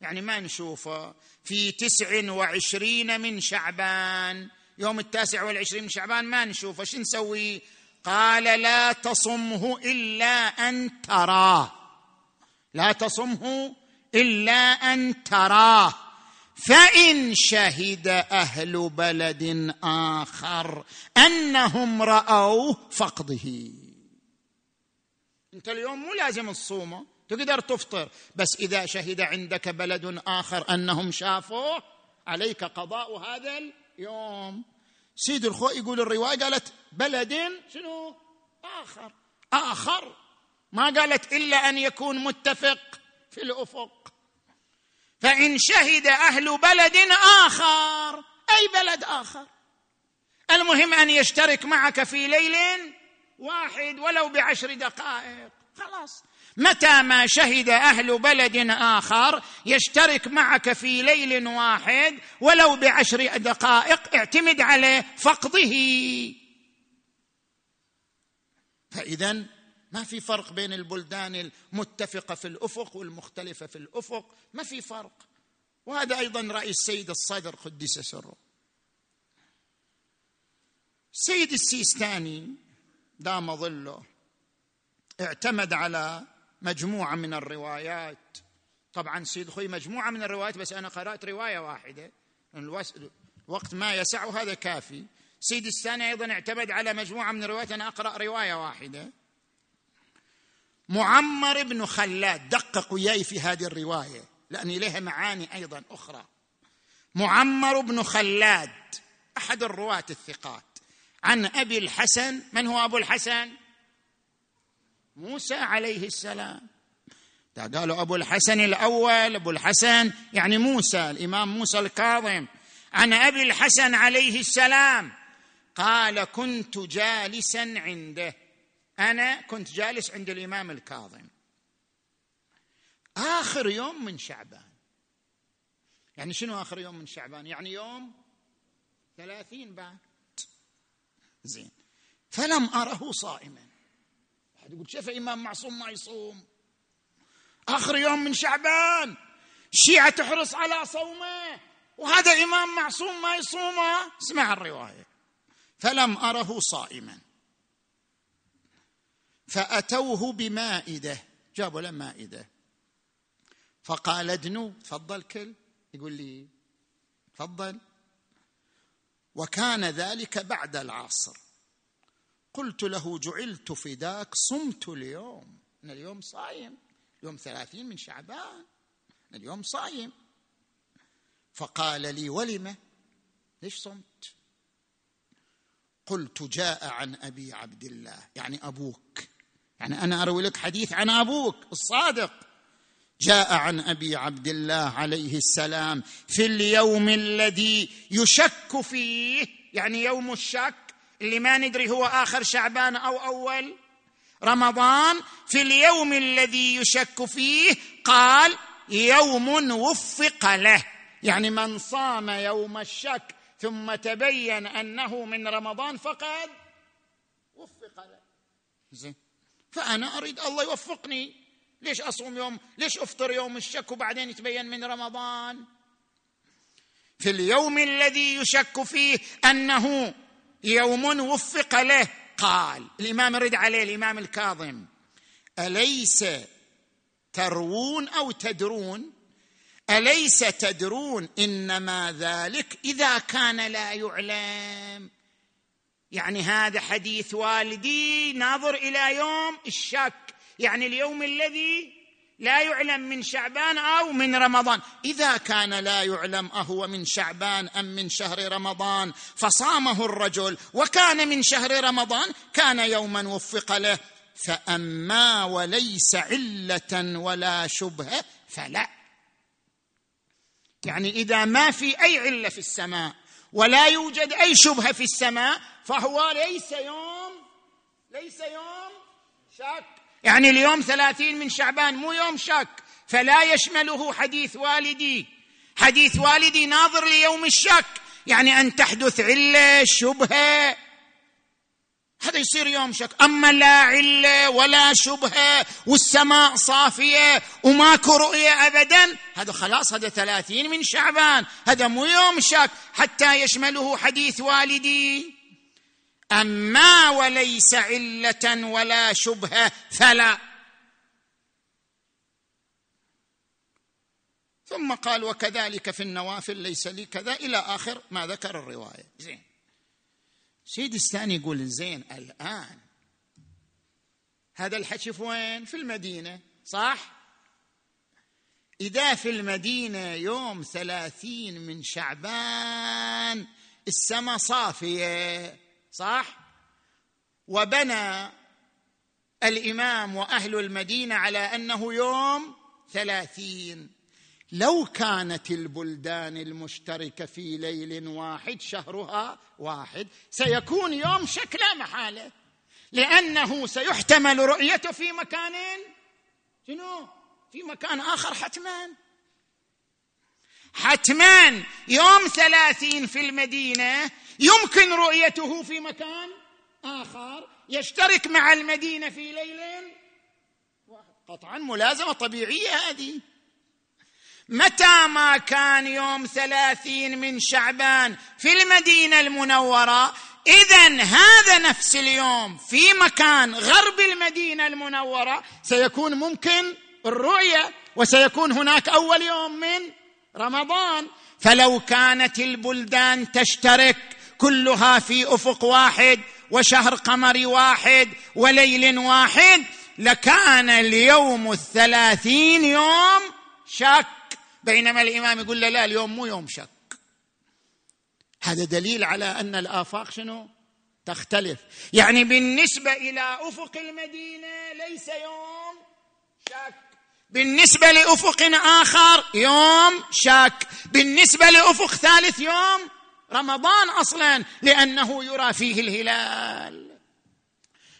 يعني ما نشوفه. في تسع وعشرين من شعبان يوم التاسع والعشرين من شعبان ما نشوفه. شو نسوي؟ قال لا تصمه إلا أن تراه. لا تصمه إلا أن تراه. فإن شهد أهل بلد آخر أنهم رأوه فقده أنت اليوم مو لازم تصومه تقدر تفطر. بس إذا شهد عندك بلد آخر أنهم شافوه عليك قضاء هذا اليوم. سيد الخو يقول الرواية قالت بلد شنو؟ آخر. آخر. ما قالت إلا أن يكون متفق في الأفق. فإن شهد أهل بلد آخر أي بلد آخر؟ المهم أن يشترك معك في ليل واحد ولو بعشر دقائق. خلاص. متى ما شهد أهل بلد آخر يشترك معك في ليل واحد ولو بعشر دقائق اعتمد عليه فقده. فإذا ما في فرق بين البلدان المتفقة في الأفق والمختلفة في الأفق. ما في فرق. وهذا أيضا رأي السيد الصدر قدس سره السيد السيستاني دام ظله. اعتمد على مجموعة من الروايات. طبعا سيد خوي مجموعة من الروايات بس أنا قرأت رواية واحدة. الوقت ما يسع هذا كافي. سيد الثاني أيضا اعتمد على مجموعة من الروايات. أنا أقرأ رواية واحدة. معمر بن خلاد دقق وياي في هذه الرواية لأن لها معاني أيضا أخرى. معمر بن خلاد أحد الرواة الثقات. عن أبي الحسن. من هو أبو الحسن؟ موسى عليه السلام. قالوا أبو الحسن الأول أبو الحسن يعني موسى الإمام موسى الكاظم. عن أبي الحسن عليه السلام. قال كنت جالسا عنده. أنا كنت جالس عند الإمام الكاظم. آخر يوم من شعبان. يعني شنو آخر يوم من شعبان؟ يعني يوم ثلاثين بعد زين. فلم أره صائما. احد يقول شاف إمام معصوم ما يصوم؟ آخر يوم من شعبان. الشيعه تحرص على صومه. وهذا إمام معصوم ما يصومه. اسمع الرواية. فلم أره صائما. فأتوه بمائدة. جابوا له مائدة. فقال ادنو تفضل كل. يقول لي تفضل. وكان ذلك بعد العصر. قلت له جعلت فداك صمت اليوم. أنا اليوم صايم. يوم ثلاثين من شعبان. أنا اليوم صايم. فقال لي ولم ليش صمت؟ قلت جاء عن أبي عبد الله يعني أبوك. يعني أنا أروي لك حديث عن أبوك الصادق. جاء عن أبي عبد الله عليه السلام في اليوم الذي يشك فيه يعني يوم الشك اللي ما ندري هو آخر شعبان أو أول رمضان في اليوم الذي يشك فيه قال يوم وفق له يعني من صام يوم الشك ثم تبين أنه من رمضان فقد وفق له. زين. فأنا أريد الله يوفقني. ليش أصوم يوم؟ ليش أفطر يوم الشك وبعدين يتبين من رمضان؟ في اليوم الذي يشك فيه أنه يوم وفق له. قال الإمام رد عليه الإمام الكاظم أليس تروون أو تدرون؟ أليس تدرون إنما ذلك إذا كان لا يعلم؟ يعني هذا حديث والدي ناظر إلى يوم الشك. يعني اليوم الذي لا يعلم من شعبان أو من رمضان. إذا كان لا يعلم أهو من شعبان أم من شهر رمضان فصامه الرجل وكان من شهر رمضان كان يوما وفق له. فأما وليس علة ولا شبهه فلا. يعني إذا ما في أي علة في السماء ولا يوجد أي شبهة في السماء فهو ليس يوم ليس يوم شك يعني اليوم ثلاثين من شعبان مو يوم شك فلا يشمله حديث والدي. حديث والدي ناظر ليوم الشك يعني أن تحدث علة شبهة. هذا يصير يوم شك. أما لا علة ولا شبهة والسماء صافية وماكو رؤية ابدا هذا خلاص هذا ثلاثين من شعبان. هذا مو يوم شك حتى يشمله حديث والدي. أما وليس علة ولا شبهة فلا. ثم قال وكذلك في النوافل ليس لي كذا إلى آخر ما ذكر الرواية. زين. سيدي الثاني يقول زين الآن. هذا الحكي في وين؟ في المدينة صح؟ إذا في المدينة يوم ثلاثين من شعبان السماء صافية. صح؟ وبنى الإمام وأهل المدينة على أنه يوم ثلاثين. لو كانت البلدان المشتركة في ليل واحد شهرها واحد سيكون يوم شك لا محاله. لأنه سيحتمل رؤيته في مكان شنو؟ في مكان آخر حتما. حتما يوم ثلاثين في المدينة يمكن رؤيته في مكان آخر يشترك مع المدينة في ليل قطعا ملازمة طبيعية هذه. متى ما كان يوم ثلاثين من شعبان في المدينة المنورة اذا هذا نفس اليوم في مكان غرب المدينة المنورة سيكون ممكن الرؤية وسيكون هناك أول يوم من رمضان. فلو كانت البلدان تشترك كلها في أفق واحد وشهر قمري واحد وليل واحد لكان اليوم الثلاثين يوم شك. بينما الإمام يقول له لا اليوم مو يوم شك. هذا دليل على أن الآفاق شنو؟ تختلف. يعني بالنسبة إلى أفق المدينة ليس يوم شك. بالنسبة لأفق آخر يوم شك. بالنسبة لأفق ثالث يوم رمضان أصلا لأنه يرى فيه الهلال.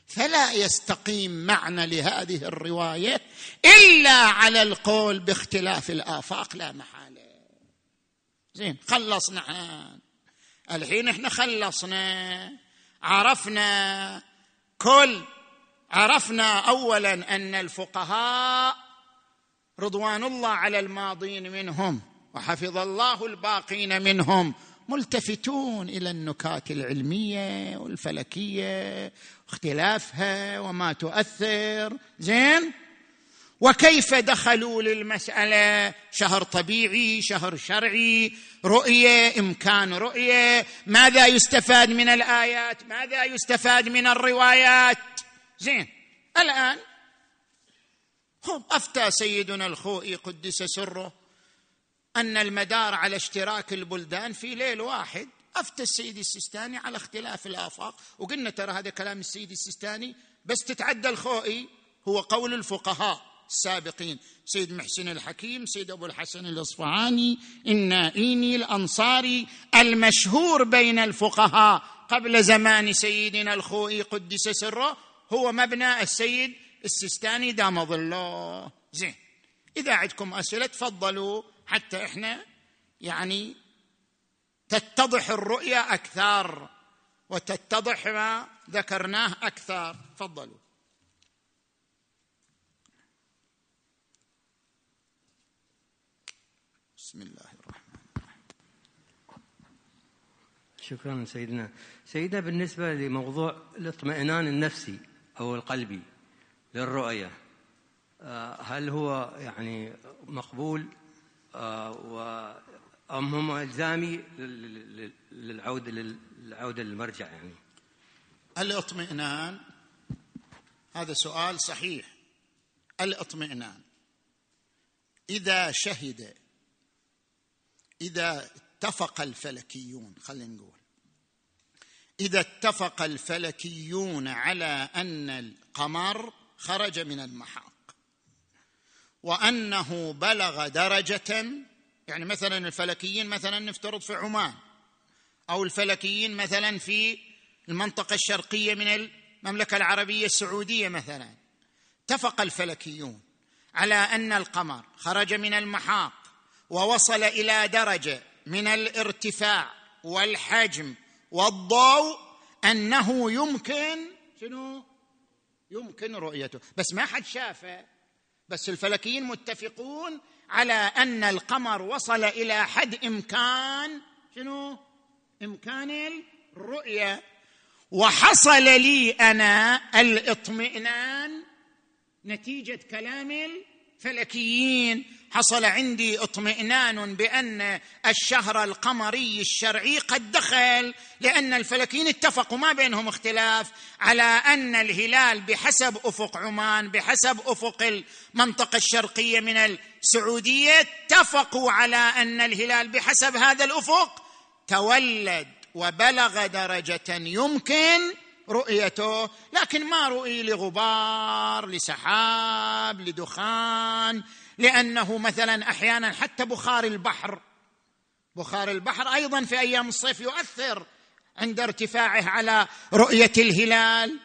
فلا يستقيم معنى لهذه الرواية إلا على القول باختلاف الآفاق لا محالة. زين خلصنا الحين إحنا خلصنا عرفنا كل عرفنا اولا أن الفقهاء رضوان الله على الماضين منهم وحفظ الله الباقين منهم ملتفتون إلى النكات العلمية والفلكية واختلافها وما تؤثر. زين؟ وكيف دخلوا للمسألة؟ شهر طبيعي شهر شرعي رؤية إمكان رؤية. ماذا يستفاد من الآيات؟ ماذا يستفاد من الروايات؟ زين الآن أفتى سيدنا الخوئي قدس سره أن المدار على اشتراك البلدان في ليل واحد. أفتى السيد السيستاني على اختلاف الآفاق. وقلنا ترى هذا كلام السيد السيستاني بس تتعدى الخوئي هو قول الفقهاء السابقين. سيد محسن الحكيم سيد أبو الحسن الإصفهاني النائيني الانصاري المشهور بين الفقهاء. قبل زمان سيدنا الخوئي قدس سره هو مبنى السيد السيستاني دام ظله زين. إذا عندكم أسئلة تفضلوا حتى إحنا يعني تتضح الرؤيه أكثر وتتضح ما ذكرناه أكثر. تفضلوا. بسم الله الرحمن الرحيم. شكرا سيدنا. سيدنا بالنسبة لموضوع الاطمئنان النفسي أو القلبي للرؤية. آه، هل هو يعني مقبول؟ آه، أم هم إلزامي للعودة للعودة للمرجع يعني؟ الاطمئنان. هذا سؤال صحيح. الاطمئنان. إذا شهد إذا اتفق الفلكيون خلينا نقول. إذا اتفق الفلكيون على أن القمر خرج من المحاق. وأنه بلغ درجة يعني مثلا الفلكيين مثلا نفترض في عمان أو الفلكيين مثلا في المنطقة الشرقية من المملكة العربية السعودية مثلا. اتفق الفلكيون على أن القمر خرج من المحاق ووصل إلى درجة من الارتفاع والحجم والضوء أنه يمكن شنو؟ يمكن رؤيته. بس ما حد شافه. بس الفلكيين متفقون على أن القمر وصل إلى حد إمكان شنو؟ إمكان الرؤية. وحصل لي أنا الإطمئنان نتيجة كلام الفلكيين. حصل عندي اطمئنان بأن الشهر القمري الشرعي قد دخل لأن الفلكيين اتفقوا ما بينهم اختلاف على أن الهلال بحسب أفق عمان بحسب أفق المنطقة الشرقية من السعودية اتفقوا على أن الهلال بحسب هذا الأفق تولد وبلغ درجة يمكن رؤيته لكن ما رؤي لغبار لسحاب لدخان لأنه مثلا أحيانا حتى بخار البحر بخار البحر أيضا في أيام الصيف يؤثر عند ارتفاعه على رؤية الهلال.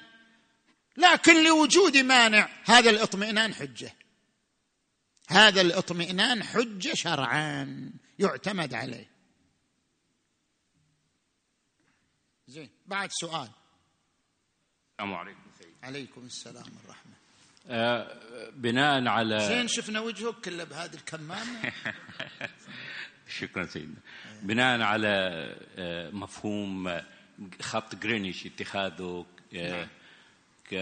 لكن لوجود مانع هذا الاطمئنان حجة. هذا الاطمئنان حجة شرعا يعتمد عليه. زين بعد سؤال. السلام عليكم. سيد عليكم السلام والرحمه آه، بناء على زين شفنا وجهك كله بهذه الكمامة شكرا سيدنا بناء على آه، مفهوم آه، خط جرينيش اتخاذه آه، ك-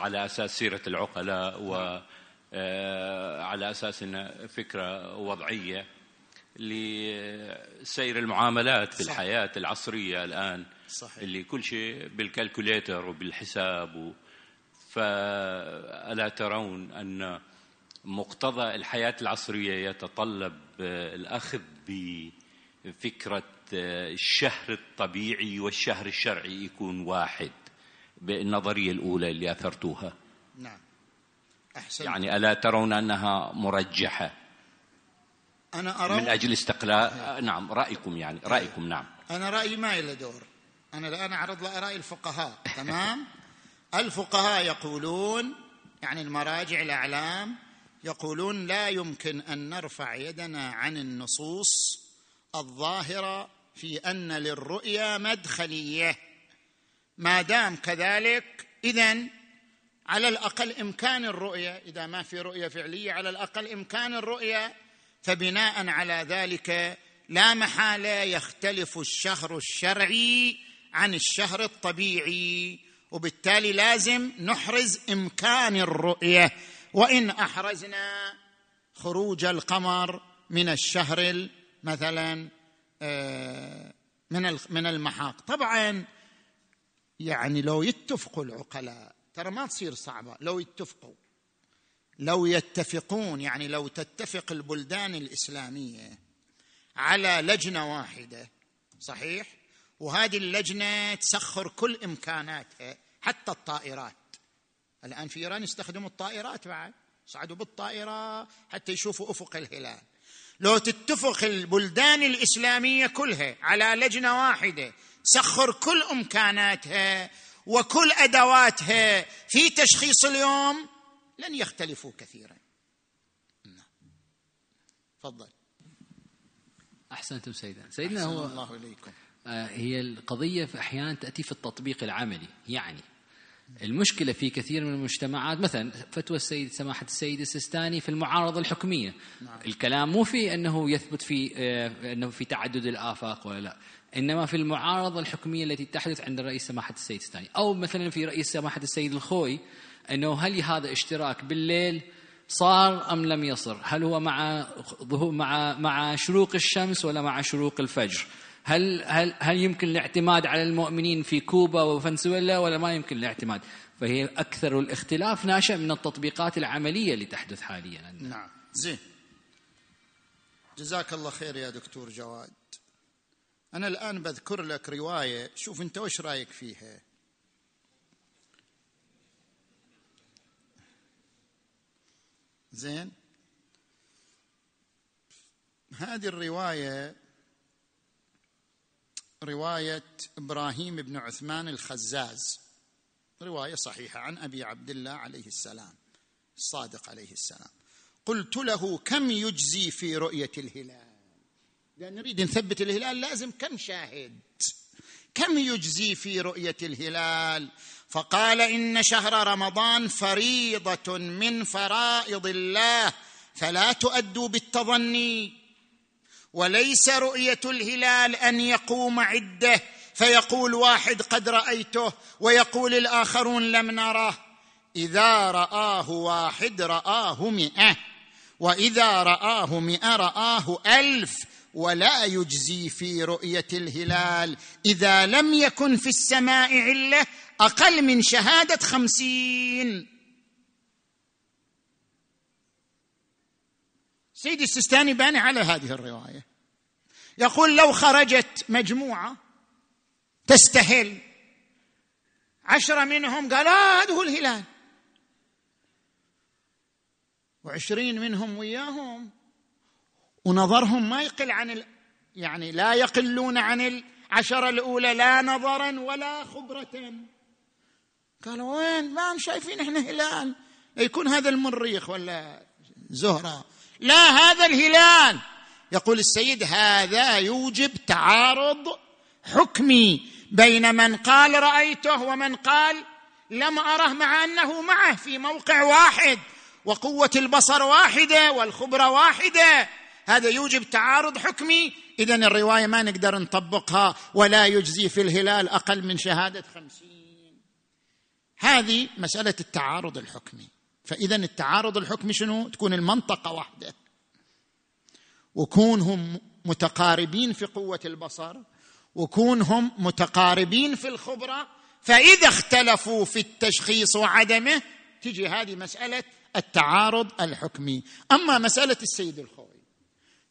على أساس سيرة العقلاء وعلى أساس إنه فكرة وضعية لسير المعاملات في صح. الحياة العصرية الآن صحيح. اللي كل شيء بال calculator وبالحساب و فألا ترون أن مقتضى الحياة العصرية يتطلب آه، الأخذ بفكرة آه، الشهر الطبيعي والشهر الشرعي يكون واحد بالنظرية الأولى اللي أثرتوها. نعم. احسن يعني ألا ترون أنها مرجحة؟ أنا أرى من أجل استقلال آه، نعم رأيكم يعني رأيكم نعم. أنا رأيي ما له دور. أنا الآن أعرض لآراء الفقهاء تمام؟ الفقهاء يقولون يعني المراجع الأعلام يقولون لا يمكن أن نرفع يدنا عن النصوص الظاهرة في أن للرؤيا مدخلية. ما دام كذلك إذا على الأقل إمكان الرؤية إذا ما في رؤية فعلية على الأقل إمكان الرؤية فبناء على ذلك لا محالة يختلف الشهر الشرعي عن الشهر الطبيعي. وبالتالي لازم نحرز إمكان الرؤية. وإن أحرزنا خروج القمر من الشهر ال- مثلا آه، من من المحاق. طبعا يعني لو يتفقوا العقلاء ترى ما تصير صعبة. لو يتفقوا لو يتفقون يعني لو تتفق البلدان الإسلامية على لجنة واحدة صحيح؟ وهذه اللجنة تسخر كل إمكاناتها حتى الطائرات. الآن في إيران يستخدموا الطائرات بعد صعدوا بالطائرة حتى يشوفوا أفق الهلال. لو تتفق البلدان الإسلامية كلها على لجنة واحدة سخر كل إمكاناتها وكل أدواتها في تشخيص اليوم لن يختلفوا كثيرا. نعم. تفضل. أحسنتم سيدنا. سيدنا أحسن هو الله إليكم. هي القضية في أحيانا تأتي في التطبيق العملي يعني المشكلة في كثير من المجتمعات مثلا فتوى السيد سماحة السيد السيستاني في المعارضة الحكمية نعم. الكلام مو في أنه يثبت في آه، أنه في تعدد الآفاق ولا لا إنما في المعارضة الحكمية التي تحدث عند الرئيس سماحة السيد السيستاني أو مثلا في رئيس سماحة السيد الخوي أنه هل هذا اشتراك بالليل صار أم لم يصر؟ هل هو مع مع مع شروق الشمس ولا مع شروق الفجر؟ هل هل هل يمكن الاعتماد على المؤمنين في كوبا وفنزويلا ولا ما يمكن الاعتماد؟ فهي أكثر الاختلاف ناشئ من التطبيقات العملية اللي تحدث حاليا. نعم. زين. جزاك الله خير يا دكتور جواد. أنا الآن بذكر لك رواية. شوف أنت وش رأيك فيها؟ زين. هذه الرواية رواية إبراهيم بن عثمان الخزاز. رواية صحيحة عن أبي عبد الله عليه السلام الصادق عليه السلام. قلت له كم يجزي في رؤية الهلال؟ لأن نريد نثبت الهلال لازم كم شاهد؟ كم يجزي في رؤية الهلال؟ فقال إن شهر رمضان فريضة من فرائض الله فلا تؤدوا بالتظني. وليس رؤية الهلال أن يقوم عدة فيقول واحد قد رأيته ويقول الآخرون لم نره. إذا رآه واحد رآه مئة وإذا رآه مئة رآه ألف ولا يجزي في رؤية الهلال. إذا لم يكن في السماء علة أقل من شهادة خمسين. سيدي السيستاني باني على هذه الرواية. يقول لو خرجت مجموعة تستهل عشرة منهم قال آه هذا هو الهلال. وعشرين منهم وياهم. ونظرهم ما يقل عن ال... يعني لا يقلون عن العشرة الأولى لا نظرا ولا خبرة. قالوا وين؟ ما شايفين إحنا هلال. يكون هذا المريخ ولا زهرة. لا هذا الهلال. يقول السيد هذا يوجب تعارض حكمي بين من قال رأيته ومن قال لم أره مع أنه معه في موقع واحد وقوة البصر واحدة والخبرة واحدة. هذا يوجب تعارض حكمي. اذا الرواية ما نقدر نطبقها ولا يجزي في الهلال أقل من شهادة خمسين. هذه مسألة التعارض الحكمي. فإذا التعارض الحكمي شنو؟ تكون المنطقة واحدة. وكونهم متقاربين في قوة البصر وكونهم متقاربين في الخبرة فإذا اختلفوا في التشخيص وعدمه تجي هذه مسألة التعارض الحكمي. أما مسألة السيد الخوي.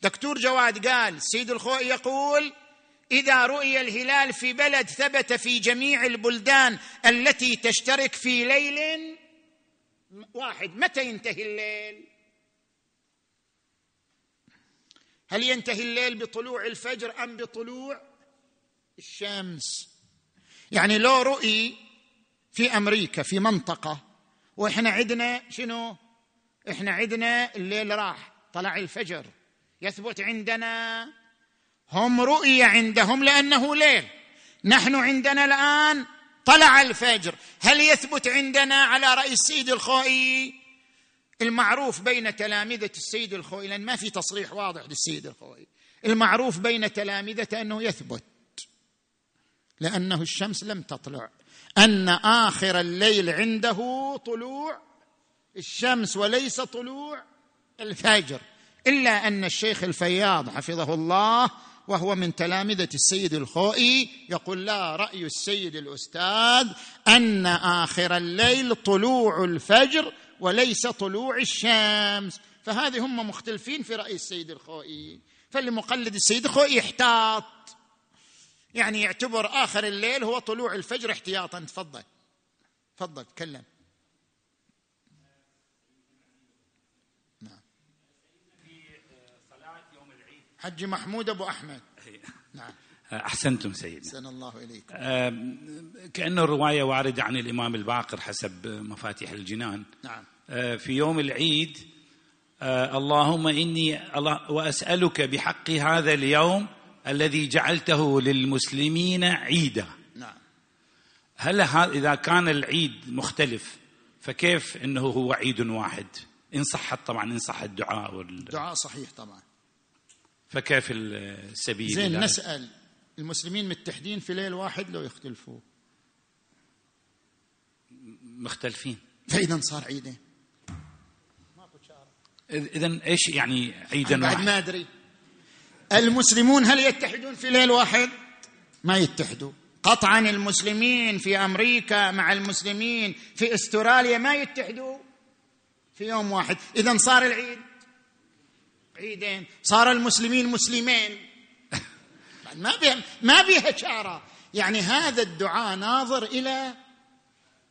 دكتور جواد قال السيد الخوي يقول إذا رؤي الهلال في بلد ثبت في جميع البلدان التي تشترك في ليل واحد متى ينتهي الليل؟ هل ينتهي الليل بطلوع الفجر أم بطلوع الشمس؟ يعني لو رؤي في أمريكا في منطقة وإحنا عندنا شنو؟ إحنا عندنا الليل راح طلع الفجر يثبت عندنا. هم رؤي عندهم لأنه ليل. نحن عندنا الآن طلع الفجر. هل يثبت عندنا على رأي السيد الخوئي؟ المعروف بين تلامذة السيد الخوئي لأن ما في تصريح واضح للسيد الخوئي. المعروف بين تلامذته أنه يثبت لأنه الشمس لم تطلع. أن آخر الليل عنده طلوع الشمس وليس طلوع الفجر. إلا أن الشيخ الفياض حفظه الله وهو من تلامذة السيد الخوئي يقول لا رأي السيد الأستاذ أن آخر الليل طلوع الفجر وليس طلوع الشمس. فهذه هم مختلفين في رأي السيد الخوئي. فالمقلد السيد الخوئي يحتاط يعني يعتبر آخر الليل هو طلوع الفجر احتياطا. تفضل. تفضل تكلم. حج محمود أبو أحمد. نعم. أحسنتم سيدنا. أحسن الله إليكم. كانه الرواية واردة عن الإمام الباقر حسب مفاتيح الجنان. نعم. في يوم العيد اللهم إني وأسألك بحق هذا اليوم الذي جعلته للمسلمين عيدا. نعم. هل إذا كان العيد مختلف فكيف إنه هو عيد واحد؟ إن صحت طبعا إن صح الدعاء وال... الدعاء صحيح طبعا. فكيف السبيل زين نسأل المسلمين متحدين في ليل واحد لو يختلفوا. مختلفين. فاذا صار عيدين. اذا إيش يعني عيدا بعد واحد؟ ما أدري. المسلمون هل يتحدون في ليل واحد؟ ما يتحدوا. قطعا المسلمين في أمريكا مع المسلمين في أستراليا ما يتحدوا. في يوم واحد. اذا صار العيد. عيدين صار المسلمين مسلمين. ما بيها ما بيها شارة. يعني هذا الدعاء ناظر إلى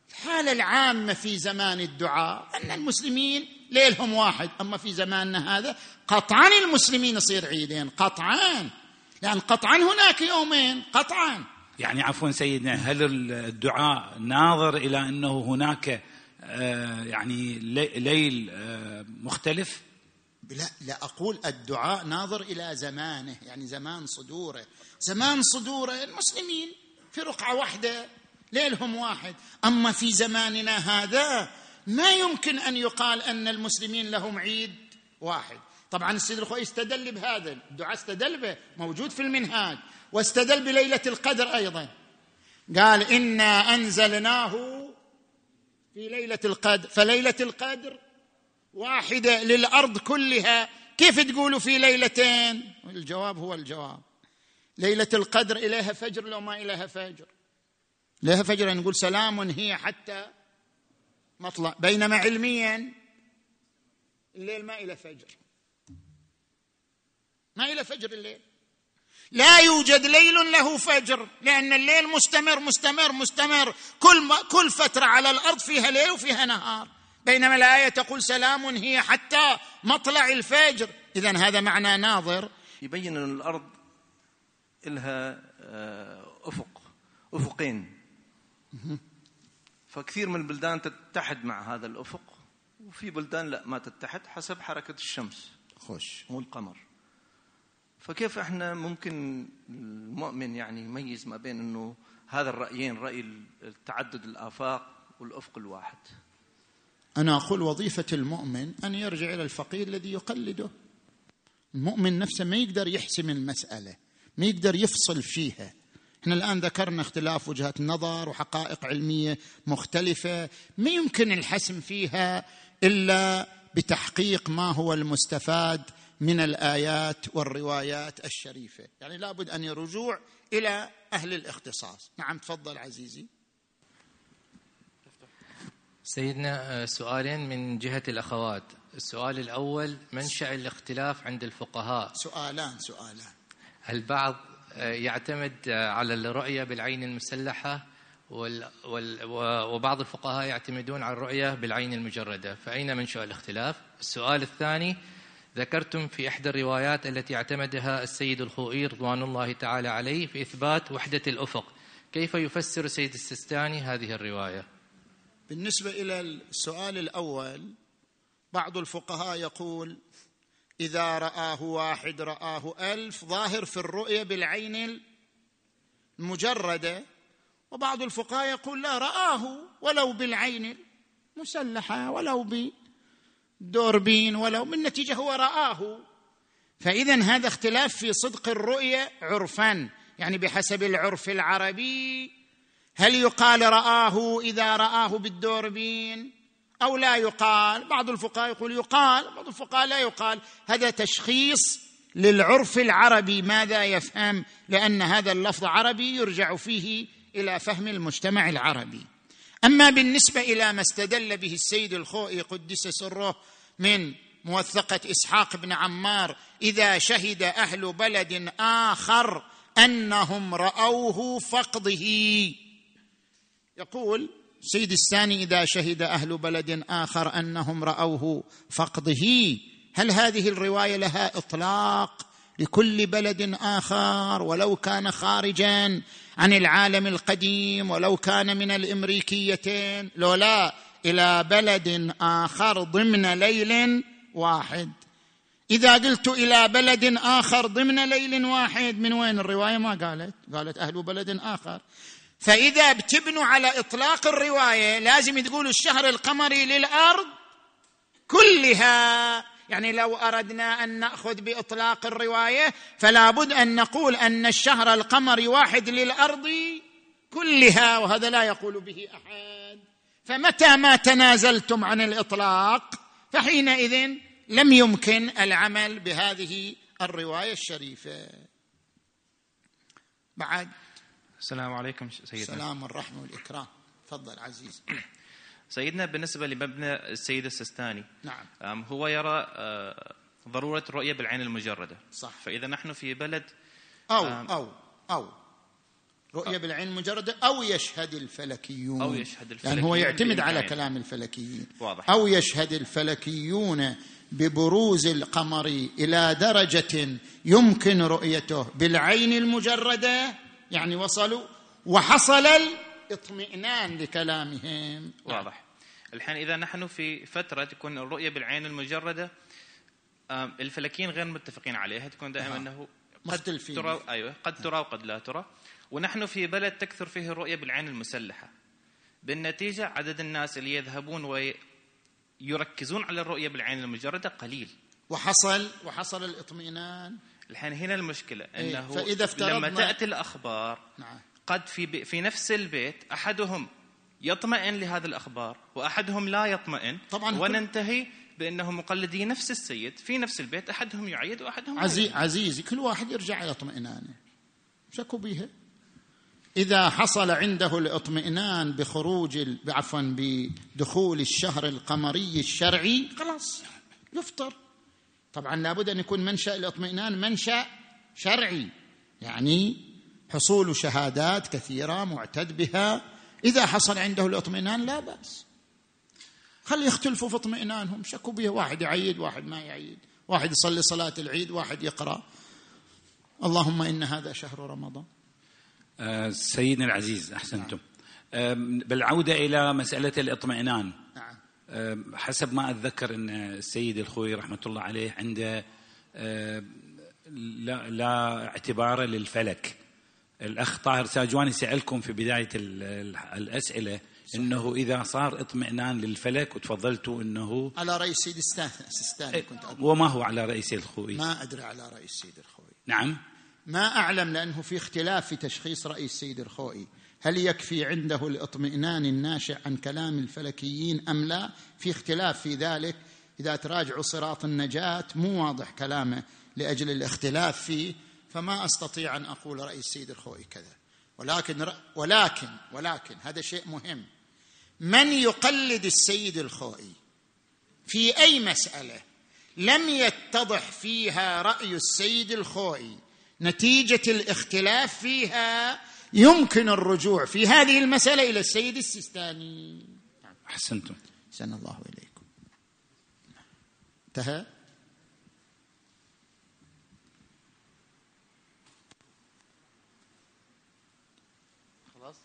الحالة العامة في زمان الدعاء. أن المسلمين ليلهم واحد أما في زماننا هذا قطعا المسلمين يصير عيدين قطعا لأن قطعا هناك يومين قطعا يعني عفوا سيدنا هل الدعاء ناظر إلى أنه هناك آه، يعني ليل آه، مختلف؟ لا لا أقول الدعاء ناظر إلى زمانه يعني زمان صدوره. زمان صدوره المسلمين في رقعة واحدة ليلهم واحد. أما في زماننا هذا ما يمكن أن يقال أن المسلمين لهم عيد واحد. طبعا السيد الخوي استدل بهذا الدعاء استدل به موجود في المنهاج واستدل بليلة القدر أيضا. قال إنا أنزلناه في ليلة القدر فليلة القدر واحدة للأرض كلها. كيف تقولوا في ليلتين؟ الجواب هو الجواب. ليلة القدر إليها فجر لو ما إليها فجر. لها فجر نقول سلام هي حتى مطلع. بينما علميا الليل ما إلى فجر. ما إلى فجر الليل. لا يوجد ليل له فجر لأن الليل مستمر مستمر مستمر. كل ما كل فترة على الأرض فيها ليل وفيها نهار. بينما الآية تقول سلام هي حتى مطلع الفجر. إذا هذا معنى ناظر. يبين أن الأرض لها آه، أفق أفقين. فكثير من البلدان تتحد مع هذا الأفق وفي بلدان لا ما تتحد حسب حركة الشمس. خش والقمر فكيف إحنا ممكن المؤمن يعني يميز ما بين إنه هذا الرأيين رأي تعدد الآفاق والأفق الواحد؟ أنا أقول وظيفة المؤمن أن يرجع إلى الفقير الذي يقلده. المؤمن نفسه ما يقدر يحسم المسألة ما يقدر يفصل فيها. إحنا الآن ذكرنا اختلاف وجهات النظر وحقائق علمية مختلفة ما يمكن الحسم فيها إلا بتحقيق ما هو المستفاد من الآيات والروايات الشريفة. يعني لابد أن يرجوع إلى أهل الاختصاص. نعم تفضل عزيزي. سيدنا آه، سؤالين من جهة الأخوات. السؤال الأول منشأ الاختلاف عند الفقهاء. سؤالان سؤالان. البعض آه، يعتمد آه، على الرؤية بالعين المسلحة وال وال وبعض الفقهاء يعتمدون على الرؤية بالعين المجردة؟ فأين منشأ الاختلاف؟ السؤال الثاني ذكرتم في إحدى الروايات التي اعتمدها السيد الخوئي رضوان الله تعالى عليه في إثبات وحدة الأفق. كيف يفسر السيد السستاني هذه الرواية؟ بالنسبة إلى السؤال الأول بعض الفقهاء يقول إذا رآه واحد رآه ألف ظاهر في الرؤية بالعين المجردة وبعض الفقهاء يقول لا رآه ولو بالعين المسلحة ولو بدوربين ولو من نتيجة هو رآه. فاذا هذا اختلاف في صدق الرؤية عرفا يعني بحسب العرف العربي هل يقال رآه إذا رآه بالدوربين؟ أو لا يقال. بعض الفقهاء يقول يقال بعض الفقهاء لا يقال. هذا تشخيص للعرف العربي. ماذا يفهم؟ لأن هذا اللفظ عربي يرجع فيه إلى فهم المجتمع العربي. أما بالنسبة إلى ما استدل به السيد الخوئي قدس سره من موثقة إسحاق بن عمار إذا شهد أهل بلد آخر أنهم رأوه فقده. يقول سيد الثاني إذا شهد أهل بلد آخر أنهم رأوه فقده. هل هذه الرواية لها إطلاق لكل بلد آخر؟ ولو كان خارجا عن العالم القديم ولو كان من الإمريكيتين لو لا إلى بلد آخر ضمن ليل واحد. إذا قلت إلى بلد آخر ضمن ليل واحد من وين الرواية؟ ما قالت. قالت أهل بلد آخر. فإذا بتبنوا على إطلاق الرواية لازم تقولوا الشهر القمري للأرض كلها. يعني لو أردنا أن نأخذ بإطلاق الرواية فلا بد أن نقول أن الشهر القمري واحد للأرض كلها وهذا لا يقول به أحد. فمتى ما تنازلتم عن الإطلاق فحينئذ لم يمكن العمل بهذه الرواية الشريفة. بعد السلام عليكم سيدنا. السلام والرحمة والإكرام. تفضل عزيز. سيدنا بالنسبة لمبنى السيد السستاني نعم. هو يرى آه، ضرورة الرؤية بالعين المجردة. صح. فإذا نحن في بلد أو أو أو. رؤية بالعين المجردة أو يشهد الفلكيون. أو يشهد الفلكيون لأن هو يعتمد على كلام الفلكيين. واضح. أو يشهد الفلكيون ببروز القمر إلى درجة يمكن رؤيته بالعين المجردة. يعني وصلوا وحصل الاطمئنان لكلامهم. واضح. الحين إذا نحن في فترة تكون الرؤية بالعين المجردة الفلكيين غير متفقين عليها تكون دائما أنه قد ترى أيوة قد ترى وقد لا ترى. ونحن في بلد تكثر فيه الرؤية بالعين المسلحة. بالنتيجة عدد الناس اللي يذهبون ويركزون على الرؤية بالعين المجردة قليل. وحصل وحصل الاطمئنان الحين هنا المشكلة إيه، أنه فإذا لما تأتي الأخبار نعم. قد في, في نفس البيت أحدهم يطمئن لهذه الأخبار وأحدهم لا يطمئن طبعا وننتهي بأنهم مقلدي نفس السيد في نفس البيت أحدهم يعيد وأحدهم عزي عزيزي كل واحد يرجع إلى اطمئنانه. شكوا بها إذا حصل عنده الاطمئنان بخروج عفوا بدخول الشهر القمري الشرعي خلاص يفطر. طبعا لابد أن يكون منشأ الاطمئنان منشأ شرعي يعني حصول شهادات كثيرة معتد بها. إذا حصل عنده الاطمئنان لا بأس. خل يختلفوا في اطمئنانهم. شكوا به واحد يعيد واحد ما يعيد. واحد يصلي صلاة العيد واحد يقرأ. اللهم إن هذا شهر رمضان. أه سيدنا العزيز أحسنتم. أه بالعودة إلى مسألة الاطمئنان. حسب ما أتذكر إن السيد الخوي رحمة الله عليه عنده لا, لا اعتبار للفلك. الأخ طاهر ساجواني سألكم في بداية الأسئلة إنه إذا صار اطمئنان للفلك وتفضلتوا إنه على رأي سيد السيستاني كنت أقول وما هو على رئيس الخوي ما أدري على رأي السيد الخوي نعم. ما أعلم لأنه في اختلاف في تشخيص رأي السيد الخوئي هل يكفي عنده الاطمئنان الناشئ عن كلام الفلكيين أم لا؟ في اختلاف في ذلك إذا تراجعوا صراط النجاة مو واضح كلامه لأجل الاختلاف فيه فما أستطيع أن أقول رأي السيد الخوئي كذا. ولكن ولكن ولكن هذا شيء مهم. من يقلد السيد الخوئي في أي مسألة لم يتضح فيها رأي السيد الخوئي نتيجة الاختلاف فيها يمكن الرجوع في هذه المسألة إلى السيد السيستاني. أحسنتم. سن الله إليكم. انتهى؟ خلاص.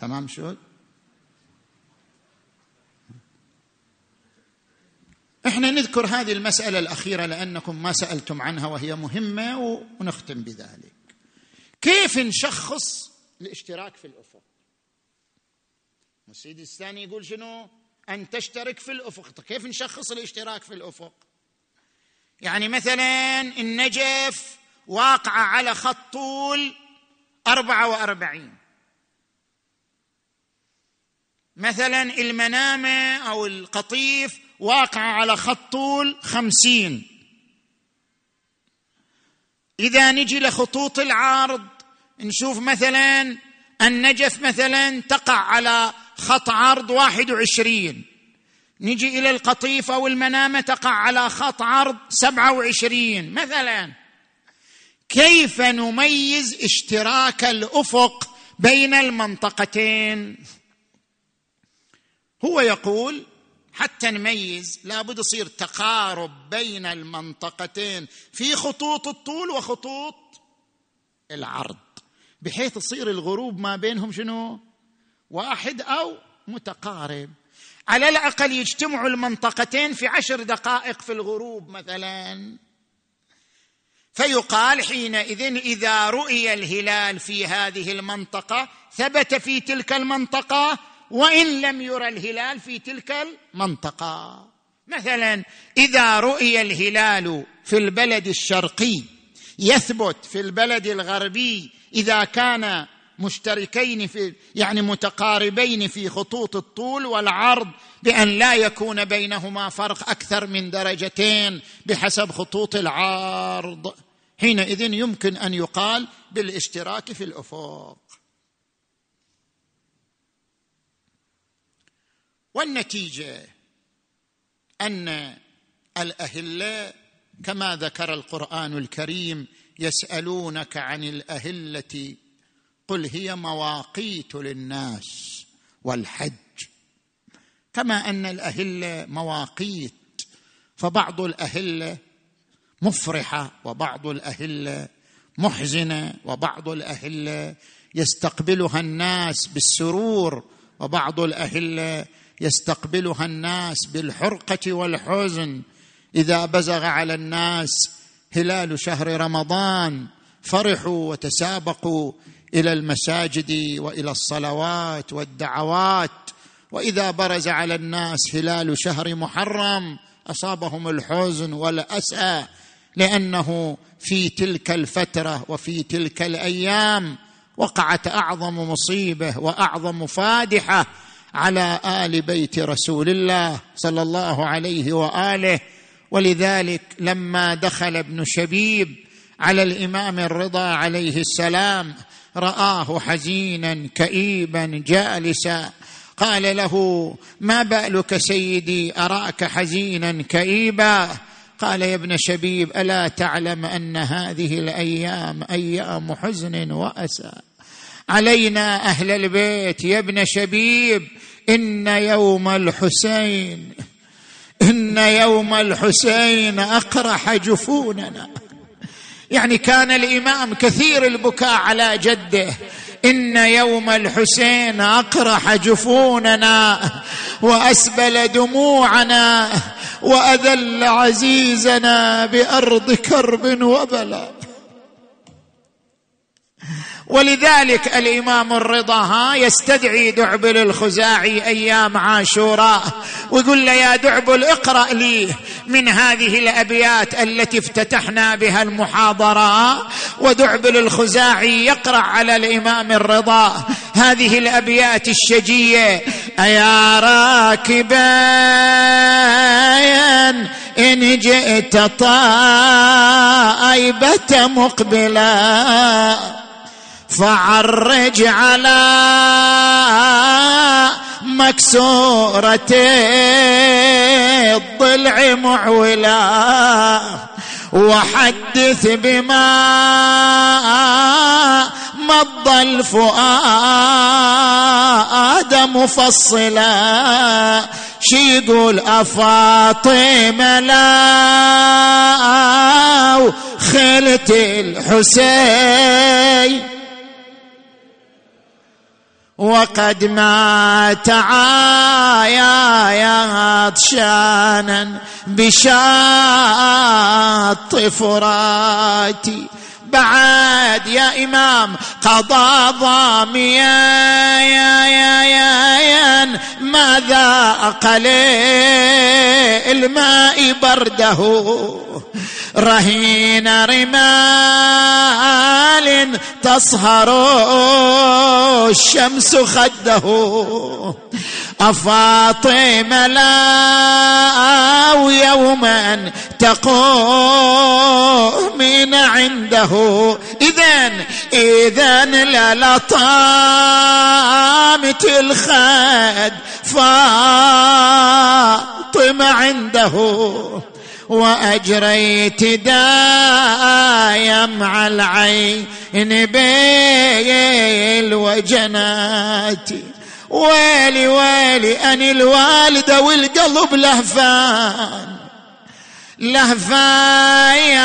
تمام شو إحنا نذكر هذه المسألة الأخيرة لأنكم ما سألتم عنها وهي مهمة ونختم بذلك. كيف نشخص الاشتراك في الأفق. السيد الثاني يقول شنو؟ أن تشترك في الأفق. طيب كيف نشخص الاشتراك في الأفق؟ يعني مثلا النجف واقعة على خط طول أربعة وأربعين. مثلا المنامة أو القطيف واقعة على خط طول خمسين. إذا نجي لخطوط العرض نشوف مثلا النجف مثلا تقع على خط عرض واحد وعشرين. نجي إلى القطيف أو المنامة تقع على خط عرض سبعة وعشرين مثلا. كيف نميز اشتراك الأفق بين المنطقتين؟ هو يقول حتى نميز لابد يصير تقارب بين المنطقتين في خطوط الطول وخطوط العرض. بحيث يصير الغروب ما بينهم شنو؟ واحد أو متقارب. على الأقل يجتمعوا المنطقتين في عشر دقائق في الغروب مثلا. فيقال حينئذ إذا رؤي الهلال في هذه المنطقة ثبت في تلك المنطقة وإن لم يرى الهلال في تلك المنطقة. مثلا إذا رؤي الهلال في البلد الشرقي يثبت في البلد الغربي إذا كان مشتركين في يعني متقاربين في خطوط الطول والعرض بأن لا يكون بينهما فرق أكثر من درجتين بحسب خطوط العرض. حينئذ يمكن أن يقال بالاشتراك في الأفق. والنتيجة أن الاهله كما ذكر القرآن الكريم يسألونك عن الأهلة قل هي مواقيت للناس والحج. كما أن الاهله مواقيت فبعض الاهله مفرحه وبعض الاهله محزنه وبعض الاهله يستقبلها الناس بالسرور وبعض الاهله يستقبلها الناس بالحرقة والحزن. إذا بزغ على الناس هلال شهر رمضان فرحوا وتسابقوا إلى المساجد وإلى الصلوات والدعوات. وإذا برز على الناس هلال شهر محرم أصابهم الحزن والأسى لأنه في تلك الفترة وفي تلك الأيام وقعت أعظم مصيبة وأعظم فادحة على آل بيت رسول الله صلى الله عليه وآله. ولذلك لما دخل ابن شبيب على الإمام الرضا عليه السلام رآه حزينا كئيبا جالسا قال له ما بألك سيدي؟ أراك حزينا كئيبا؟ قال يا ابن شبيب ألا تعلم أن هذه الأيام أيام حزن وأسى؟ علينا أهل البيت يا ابن شبيب إن يوم الحسين. إن يوم الحسين أقرح جفوننا. يعني كان الإمام كثير البكاء على جده. إن يوم الحسين أقرح جفوننا وأسبل دموعنا وأذل عزيزنا بأرض كرب وبلاء ولذلك الإمام الرضا ها يستدعي دعبل الخزاعي أيام عاشوراء ويقول له يا دعبل اقرأ لي من هذه الأبيات التي افتتحنا بها المحاضرة ودعبل الخزاعي يقرأ على الإمام الرضا هذه الأبيات الشجية. أيا راكبا إن جئت طائبة مقبلا فعرج على مكسورة الضلع معولا وحدث بما مضى الفؤاد مفصلا. شي يقول أفاطمة لا خلت الحسين وقد مات عايا عطشانا بشاط فراتي. بعد يا إمام قضى ضاميا يا يا يا يا ماذا أقل الماء برده؟ رهين رمال تصهر الشمس خده. أفاطم لا يوما تقوم من عنده. إذا إذا للطامة الخد فاطم عنده. وأجريت دايا مع العين بين وجنات ويلي ويلي أني الوالدة والقلب لهفان. لهفان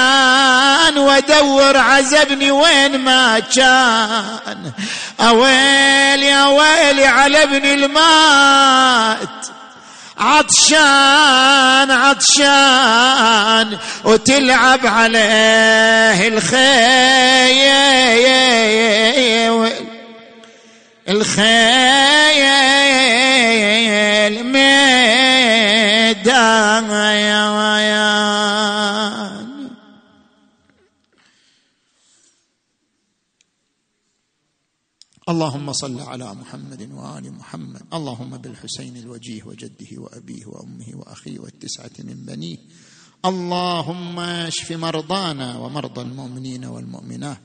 وادور عزبني وين ما كان. أويلي أويلي على ابن المات. عطشان عطشان وتلعب عليه الخيل. الخيل ميدان. اللهم صل على محمد وآل محمد. اللهم بالحسين الوجيه وجده وأبيه وأمه وأخيه والتسعة من بنيه. اللهم اشف مرضانا ومرضى المؤمنين والمؤمنات.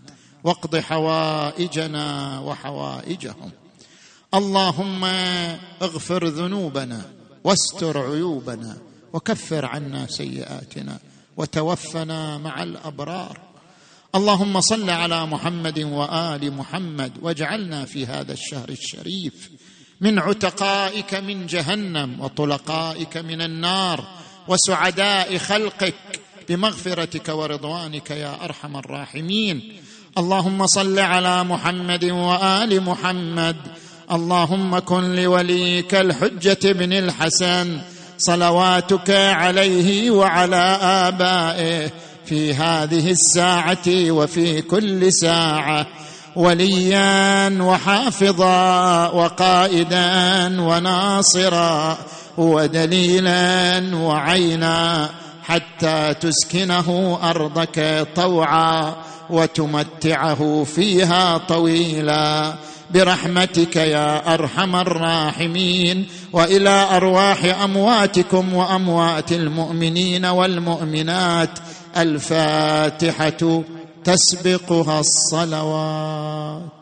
واقض حوائجنا وحوائجهم. اللهم اغفر ذنوبنا واستر عيوبنا وكفر عنا سيئاتنا وتوفنا مع الأبرار. اللهم صل على محمد وآل محمد واجعلنا في هذا الشهر الشريف من عتقائك من جهنم وطلقائك من النار وسعداء خلقك بمغفرتك ورضوانك يا أرحم الراحمين. اللهم صل على محمد وآل محمد. اللهم كن لوليك الحجة بن الحسن. صلواتك عليه وعلى آبائه. في هذه الساعة وفي كل ساعة وليا وحافظا وقائدا وناصرا ودليلا وعينا حتى تسكنه أرضك طوعا وتمتعه فيها طويلا. برحمتك يا أرحم الراحمين وإلى أرواح أمواتكم وأموات المؤمنين والمؤمنات الفاتحة تسبقها الصلوات.